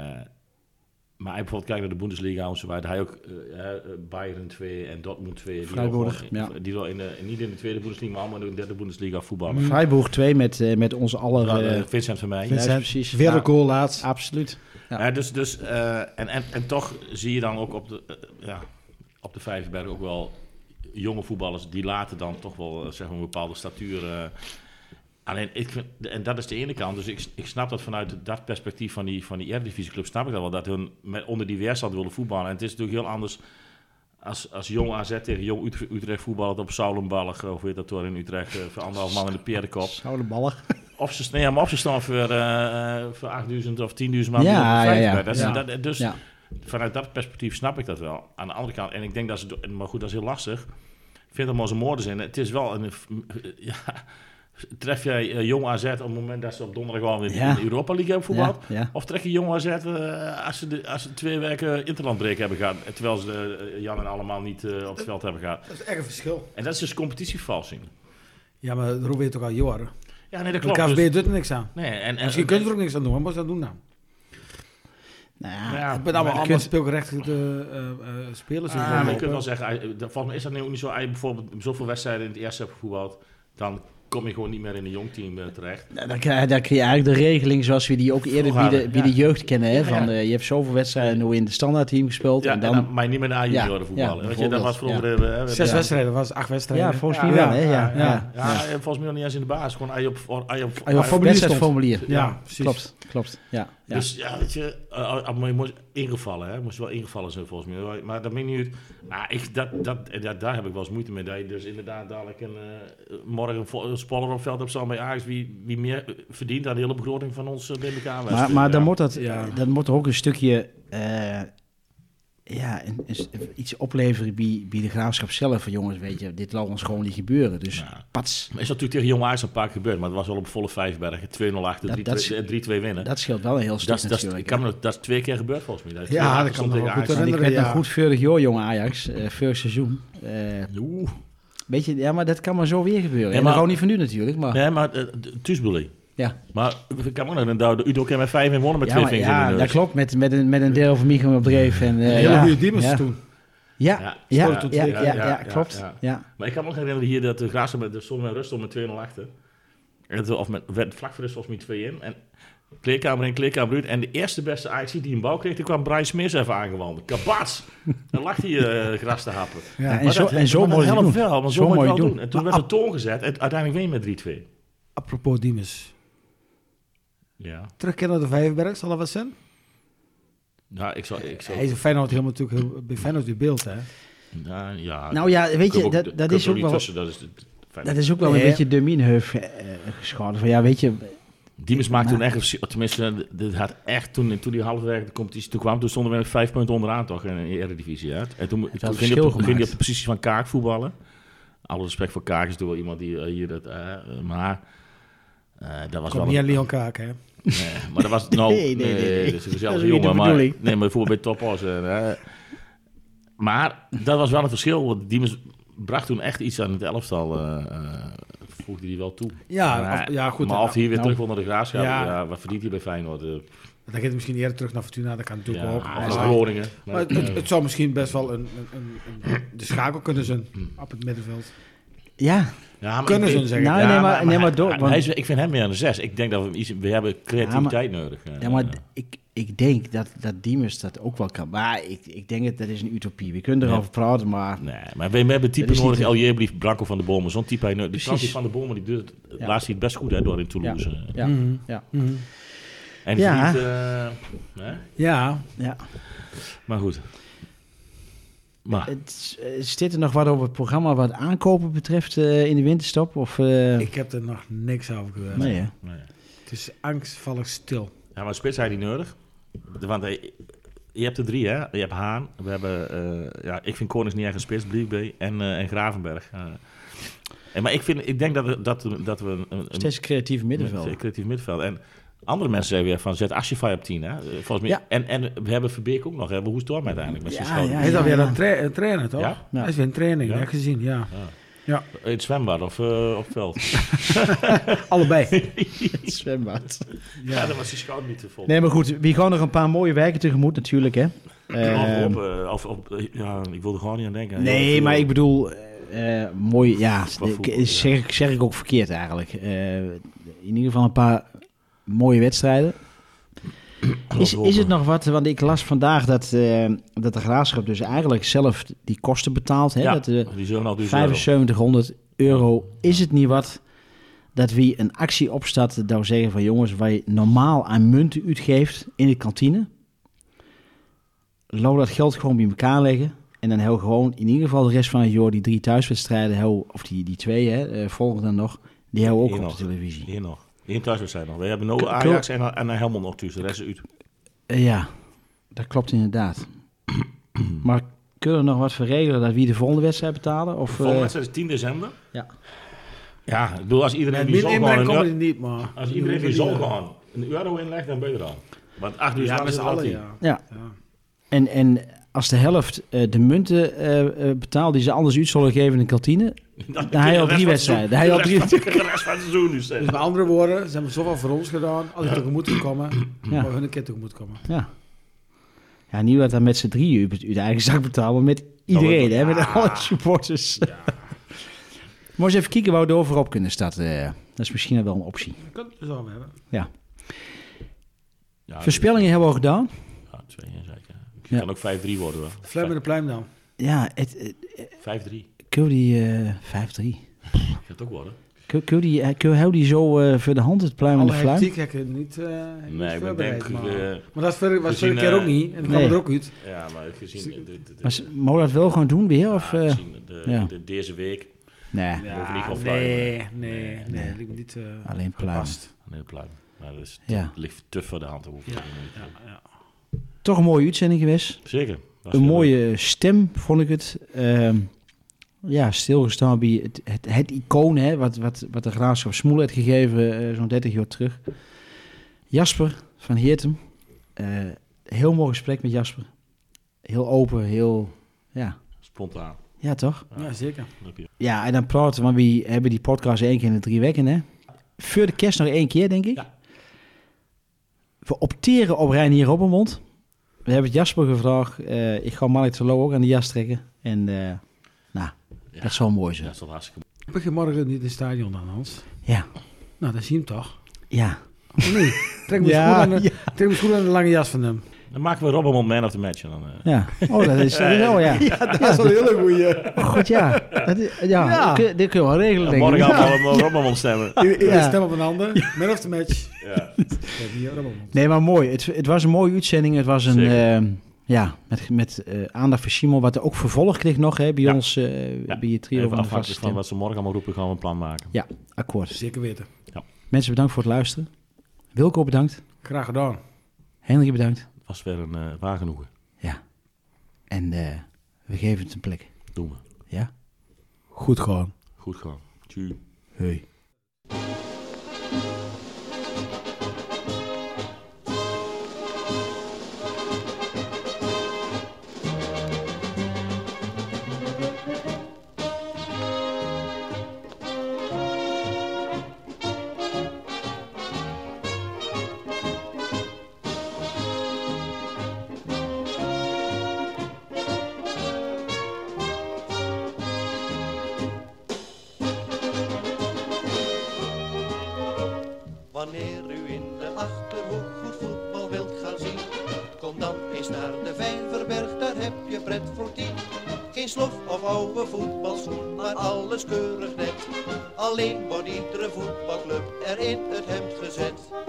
maar hij bijvoorbeeld kijkt naar de Bundesliga en zo weiter. Hij ook eh, eh, Bayern 2 en Dortmund 2. Die Freiburg, wel gewoon- ja. Die wel in de, niet in de tweede Bundesliga, maar allemaal in de derde Bundesliga voetballen. Freiburg 2 met, eh, met onze aller... Ja, Vincent van mij. Ja, Vincent, precies. Wereldgoal laatst. absoluut. Ja. Ja, dus, dus, eh, en, en, en toch zie je dan ook op de, ja, op de Vijverberg ook wel jonge voetballers die later dan toch wel zeg maar, een bepaalde statuur. Eh, alleen, ik vind, en dat is de ene kant. Dus ik, ik snap dat vanuit dat perspectief van die, van die Eredivisieclub, snap ik dat wel. Dat hun met, onder die weerstand willen voetballen. En het is natuurlijk heel anders als, als jong AZ tegen jong Utrecht, Utrecht voetballen op Saulenballig, of weet dat door in Utrecht, eh, voor anderhalf man in de peerdenkop. Oude ballen. Of ze, nee, maar of ze staan voor, eh, eh, voor 8000 of 10.000 man. Ja, ja, ja. Dat is- Ja. dat- dus Ja. vanuit dat perspectief snap ik dat wel. Aan de andere kant, en ik denk dat ze, maar goed, dat is heel lastig. Ik vind het maar zo'n moorden zijn. Het is wel een, *laughs* ja, tref jij eh, jong AZ op het moment dat ze op donderdag al in, Ja. in de Europa League hebben voetbald? Ja, ja. Of trek je jong AZ eh, als, ze de, als ze twee weken interlandbreek hebben gehad, terwijl ze eh, Jan en allemaal niet eh, op het veld hebben gehad. Dat is echt een verschil. En dat is dus competitievervalsing. Ja, maar dat weet toch al jaren. Ja, nee, dat De klopt. KVB Dus- doet er niks aan. nee, en, en, Misschien kunnen ze er ook niks aan doen, maar moet ze dat doen nou? Nou Ja, ja, ben allemaal, je allemaal kunt- speelgerechtigde eh, eh, spelers. in Ah, de maar je kunt wel zeggen, dat- volgens mij is dat nu ook niet zo. Als je bijvoorbeeld zoveel wedstrijden in het eerste hebt gevoetbald, dan kom je gewoon niet meer in een jong team eh, terecht. Nou, Dan krijg, dan krijg je eigenlijk de regeling zoals we die ook eerder bij de, bij ja. de jeugd kennen. Hè? Ja, Van, ja. eh, je hebt zoveel wedstrijden nu in het standaardteam gespeeld. Ja, en dan, maar niet meer naar A-junioren Ja, voetballen. ja, Weet je, dat was vroeger... eh, Zes ja. wedstrijden, was acht wedstrijden. ja, volgens mij wel. Hè? Ja, ja, ja, ja. Ja, en volgens mij nog niet eens in de baas. Gewoon als je op... Als je op, ja, als je- formulier wedstrijdformulier. Ja, Ja, precies. Klopt, klopt. Ja, ja. Dus ja, weet je, uh, uh, maar je moest ingevallen, hè? Moest wel ingevallen zijn volgens mij. Maar dat meen niet uit. Maar ik, dat, dat, en dat, daar heb ik wel eens moeite mee. Dat je dus inderdaad dadelijk een, eh, morgen een spoiler op veld hebt staan bij Ajax. Wie, wie meer eh, verdient aan de hele begroting van ons uh, bij elkaar. maar maar dan, moet dat, Ja. dan moet er ook een stukje... ja, en, en iets opleveren bij, bij de graafschap zelf. Van jongens, weet je, dit laat ons gewoon niet gebeuren. Dus Ja. pats, Maar is dat natuurlijk tegen Jong Ajax een paar keer gebeurd, maar het was wel op volle Vijfbergen. 2-0 achter, Dat- 3-2 dat is- eh, 3-2 winnen. dat scheelt wel een heel stuk Dat dat, natuurlijk. ik kan dat is twee keer gebeurd volgens mij. Dat Ja, 2-0 dat kan me wel goed ik nog ja. goed vorig jaar, jong Ajax, vorig seizoen. Eh, Oeh. weet je, ja, maar dat kan maar zo weer gebeuren. Ja, en maar- dat gewoon niet van u natuurlijk, maar Nee, maar uh. Ja. Maar ik kan me nog dat de Udo met 5 en wonnen met Ja, twee vingers in ja de neus. dat klopt, met, met, een, met een deel van Michael op dreef. En, eh, Een hele ja, goede Diemers ja. toen. Ja, Ja, ja, ja, ja, ja, ja, Ja, klopt. ja. Ja. Maar ik kan me nog herinneren hier dat de Graafschap met de stonden met rust om met 2-0 achter. En het, of met, werd vlak voor de volgens mij 2 in. En kleerkamer in, kleerkamer uit. En de eerste beste Ajax die een bal kreeg, toen kwam Brian Smeers even aangewandeld. Kabats! Dan lag hij eh *laughs* gras te happen. Ja. Ja, en Maar zo, dat- en zo mooi helpt doen. wel, maar zo, mooi doen. doen. En toen Maar werd de toon gezet en uiteindelijk win je met 3-2. Apropos Diemers. Ja. Terugkeer naar de Vijverberg, zal dat wat zijn? Ja, ik zou... Ik zou Hij is een Feyenoord helemaal natuurlijk heel, bij Feyenoord in beeld, hè? ja, ja, Nou ja, weet je, ook- dat, dat is ook wel... tussen, dat is. Dat ook wel een Nee. beetje de minheuf eh, geschoten. Van ja, weet je, Diemers maakte toen echt, tenminste, dit had echt toen, toen die halverwege de competitie toe kwam, toen stonden we met vijf punten onderaan toch in de Eredivisie uit. En toen, toen ging, op, ging hij op de positie van Kaak voetballen. Alle respect voor Kaak is wel iemand die eh, hier dat, eh, maar eh, dat was Komt wel niet aan een, Leon Kaak, hè? Nee, maar dat was *laughs* nou, Nee, nee, nee, nee. dat is een Dat is jongen, maar nee, maar bijvoorbeeld bij Topos. eh, maar dat was wel een verschil, want Diemers bracht toen echt iets aan het elftal, eh, eh, voegde hij wel toe. Ja, Maar- of- ja goed. maar of hij weer nou. terug wil naar de graafschap, Ja. ja. wat verdient hij bij Feyenoord? eh, Dan gaat hij misschien eerder terug naar Fortuna, dat kan natuurlijk ja, ook. Maar, is Groningen. maar het, het, het zou misschien best wel een, een, een, een- de schakel kunnen zijn op het middenveld. ja, Ja, maar Kunnen ik ze denk- Nou, zeggen. nee, maar- nee, maar door- hij- want- hij is, ik vind hem meer een zes. Ik denk dat we, iets, we hebben creativiteit nodig. ja maar ik, ik denk dat, dat Diemers dat ook wel kan. Maar ik, ik denk dat dat is een utopie. We kunnen erover praten, maar Nee, maar we, we hebben type Dat is nodig. niet- El Jeblief, Branco van de Bomen. Zo'n type. hij nodig. Die Precies. Frankie van de Bomen, die doet het Ja. laatst hij het best goed hè, door in Toulouse. eh. ja, Mhm. ja, Mhm. En die Ja. eh, hè? Ja, ja. Maar goed. Maar, Het, eh, zit er nog wat over het programma wat aankopen betreft eh, in de winterstop? Of, eh, ik heb er nog niks over gehoord. nee. Het is angstvallig stil. Ja, maar spits hij die nodig. Want je hebt er drie, hè? Je hebt Haan. We hebben, eh, ja, ik vind Konings niet echt een spits, Bliekbee en, eh, en Gravenberg. eh. en, maar ik, vind, ik denk dat we, dat, we- dat we een, een, Steeds creatief middenveld. Creatief middenveld. En andere mensen zeggen weer van zet Ashify op 10. Hè? Eh, Volgens mij. Ja. En, en we hebben Verbeek ook nog. Hè? Hoe storm uiteindelijk met zijn Ja, schouder? Hij is ja, alweer een, tra een trainer, toch? Ja? Ja. Hij is weer een training, Ja. ja. gezien, ja. Ja. In het zwembad of uh, op het veld? *laughs* Allebei. *laughs* Het zwembad. ja, dan was die schouder niet te vol. Nee, maar goed, we gaan nog een paar mooie wijken tegemoet natuurlijk, hè. Eh, op, eh, of, op, eh, ja, ik wilde gewoon niet aan denken. nee, maar ik bedoel, eh, eh, mooi, ja, voetbal, ik- zeg, ik- zeg ik ook verkeerd eigenlijk. Eh, in ieder geval een paar mooie wedstrijden. Is, is het nog wat, want ik las vandaag dat, eh, dat de graafschap dus eigenlijk zelf die kosten betaalt. Hè? Ja, Dat, eh, die zullen al dus euro. 7500 euro. Is het niet wat dat wie een actie opstart, dat nou zeggen van jongens, waar je normaal aan munten uitgeeft in de kantine, laat dat geld gewoon bij elkaar leggen. En dan heel gewoon in ieder geval de rest van het jaar die drie thuiswedstrijden, heel, of die, die twee, hè, eh, volgen dan nog, die hebben we ook op nog. de televisie. Hier nog. Eén thuiswedstrijd nog. We hebben K- Ajax en, en Helmond nog tussen. De rest is uit. Eh, ja, dat klopt inderdaad. *clears throat* maar kunnen we nog wat verregelen dat wie de volgende wedstrijd betalen? Of, De volgende eh, wedstrijd is 10 december. ja. Ja, ik bedoel, als iedereen die zal euro, die niet, maar... als iedereen die zal gewoon een euro inlegt, dan ben je er al. Want 8 uur Ja, is z'n het al allen, tien. ja. ja, ja. En, en als de helft eh, de munten eh, eh, betaalt die ze anders uit zullen geven in de kantine, *laughs* Dan hij al drie wedstrijden. Hij al *laughs* drie- De rest van het seizoen nu Dus met andere woorden, ze hebben zoveel voor ons gedaan. Als ik tegemoet kan komen, *clears throat* Ja. maar hun een keer tegemoet komen. ja. Ja, niet dat dan met z'n drieën uit de eigen zak betalen, maar met iedereen, hè, met ja. alle supporters. *laughs* Maar eens even kijken waar we er overop kunnen starten. eh. Dat is misschien wel een optie. Dat kan het dus al hebben. Ja. Ja, Voorspellingen hebben we al gedaan. Ja, twee, ja, zeker. Het Ja. kan ook 5-3 worden hoor. Fluim in de pluim dan. Ja, het, het, 5-3. Die eh 5-3. Gaat het ook worden. Kun, je die, kun je, hou die zo eh, voor de hand, het pluim en Alle de fluim? hectiek heb ik niet, eh niet Nee, ik denk... maar, eh, maar dat is voor, was vorige keer ook niet. En dan nee. kwam er ook uit. ja, maar gezien... de- de- de- Maar we dat wel gewoon doen weer? Of, ja, eh, gezien de, ja. de- deze week... nee, fluimen. nee, nee, Nee, nee, dat niet eh, alleen pluim. Nee, pluim. Maar dat is, Ja. het ligt te voor de hand. te hoeven. Ja, ja, ja. Toch een mooie uitzending geweest. Zeker. Een mooie stem, vond ik het. Ehm, ja, stilgestaan bij het, het, het icoon, hè, wat, wat, wat de Graafschap Smoel heeft gegeven eh, zo'n 30 jaar terug. Jasper van Heertem. eh, heel mooi gesprek met Jasper. Heel open, heel... Ja. Spontaan. ja toch? Ja, zeker. Ja. En dan praten we, want we hebben die podcast één keer in de drie weken, hè. Voor de kerst nog één keer, denk ik. Ja. We opteren op Reinier Robbermond. We hebben het Jasper gevraagd. eh, ik ga Mark Terlo ook aan de jas trekken. En Ja. dat zou mooi Ja, zijn. dat is wel hartstikke Heb je morgen niet in het stadion dan, Hans? Ja, Nou, dan zie je hem toch? ja. Of niet? Trek me *laughs* Ja, goed aan de, ja. trek me goed aan de lange jas van hem. Dan maken we Robben man of the match. En dan, eh, Ja, oh, dat is, wel, ja. *laughs* Ja, Dat is wel een hele goeie. goed, ja. Dat is- ja, Ja. Dit, kun- we wel regelen, denk ik. morgen allemaal Robben stemmen. Iedereen Ja. stem op een ander. Man of the match. Ja. Ja, Robben. Nee, maar mooi. Het, het was een mooie uitzending. Het was een, Zeker. Ja, met, met eh, aandacht voor Simon, wat er ook vervolg kreeg nog, hè, bij Ja. ons, eh, Ja. bij je trio Even van de vaste afhankelijk van wat ze morgen allemaal roepen, gaan we een plan maken. Akkoord. Zeker weten. Mensen, bedankt voor het luisteren. Wilco, bedankt. Graag gedaan. Henry, bedankt. Het was weer een uh, waar genoegen. En eh, we geven het een plek. Doen we. Ja? Goed gewoon. Goed gewoon. Tjus. Hoi. Voetbalclub er in het hemd gezet.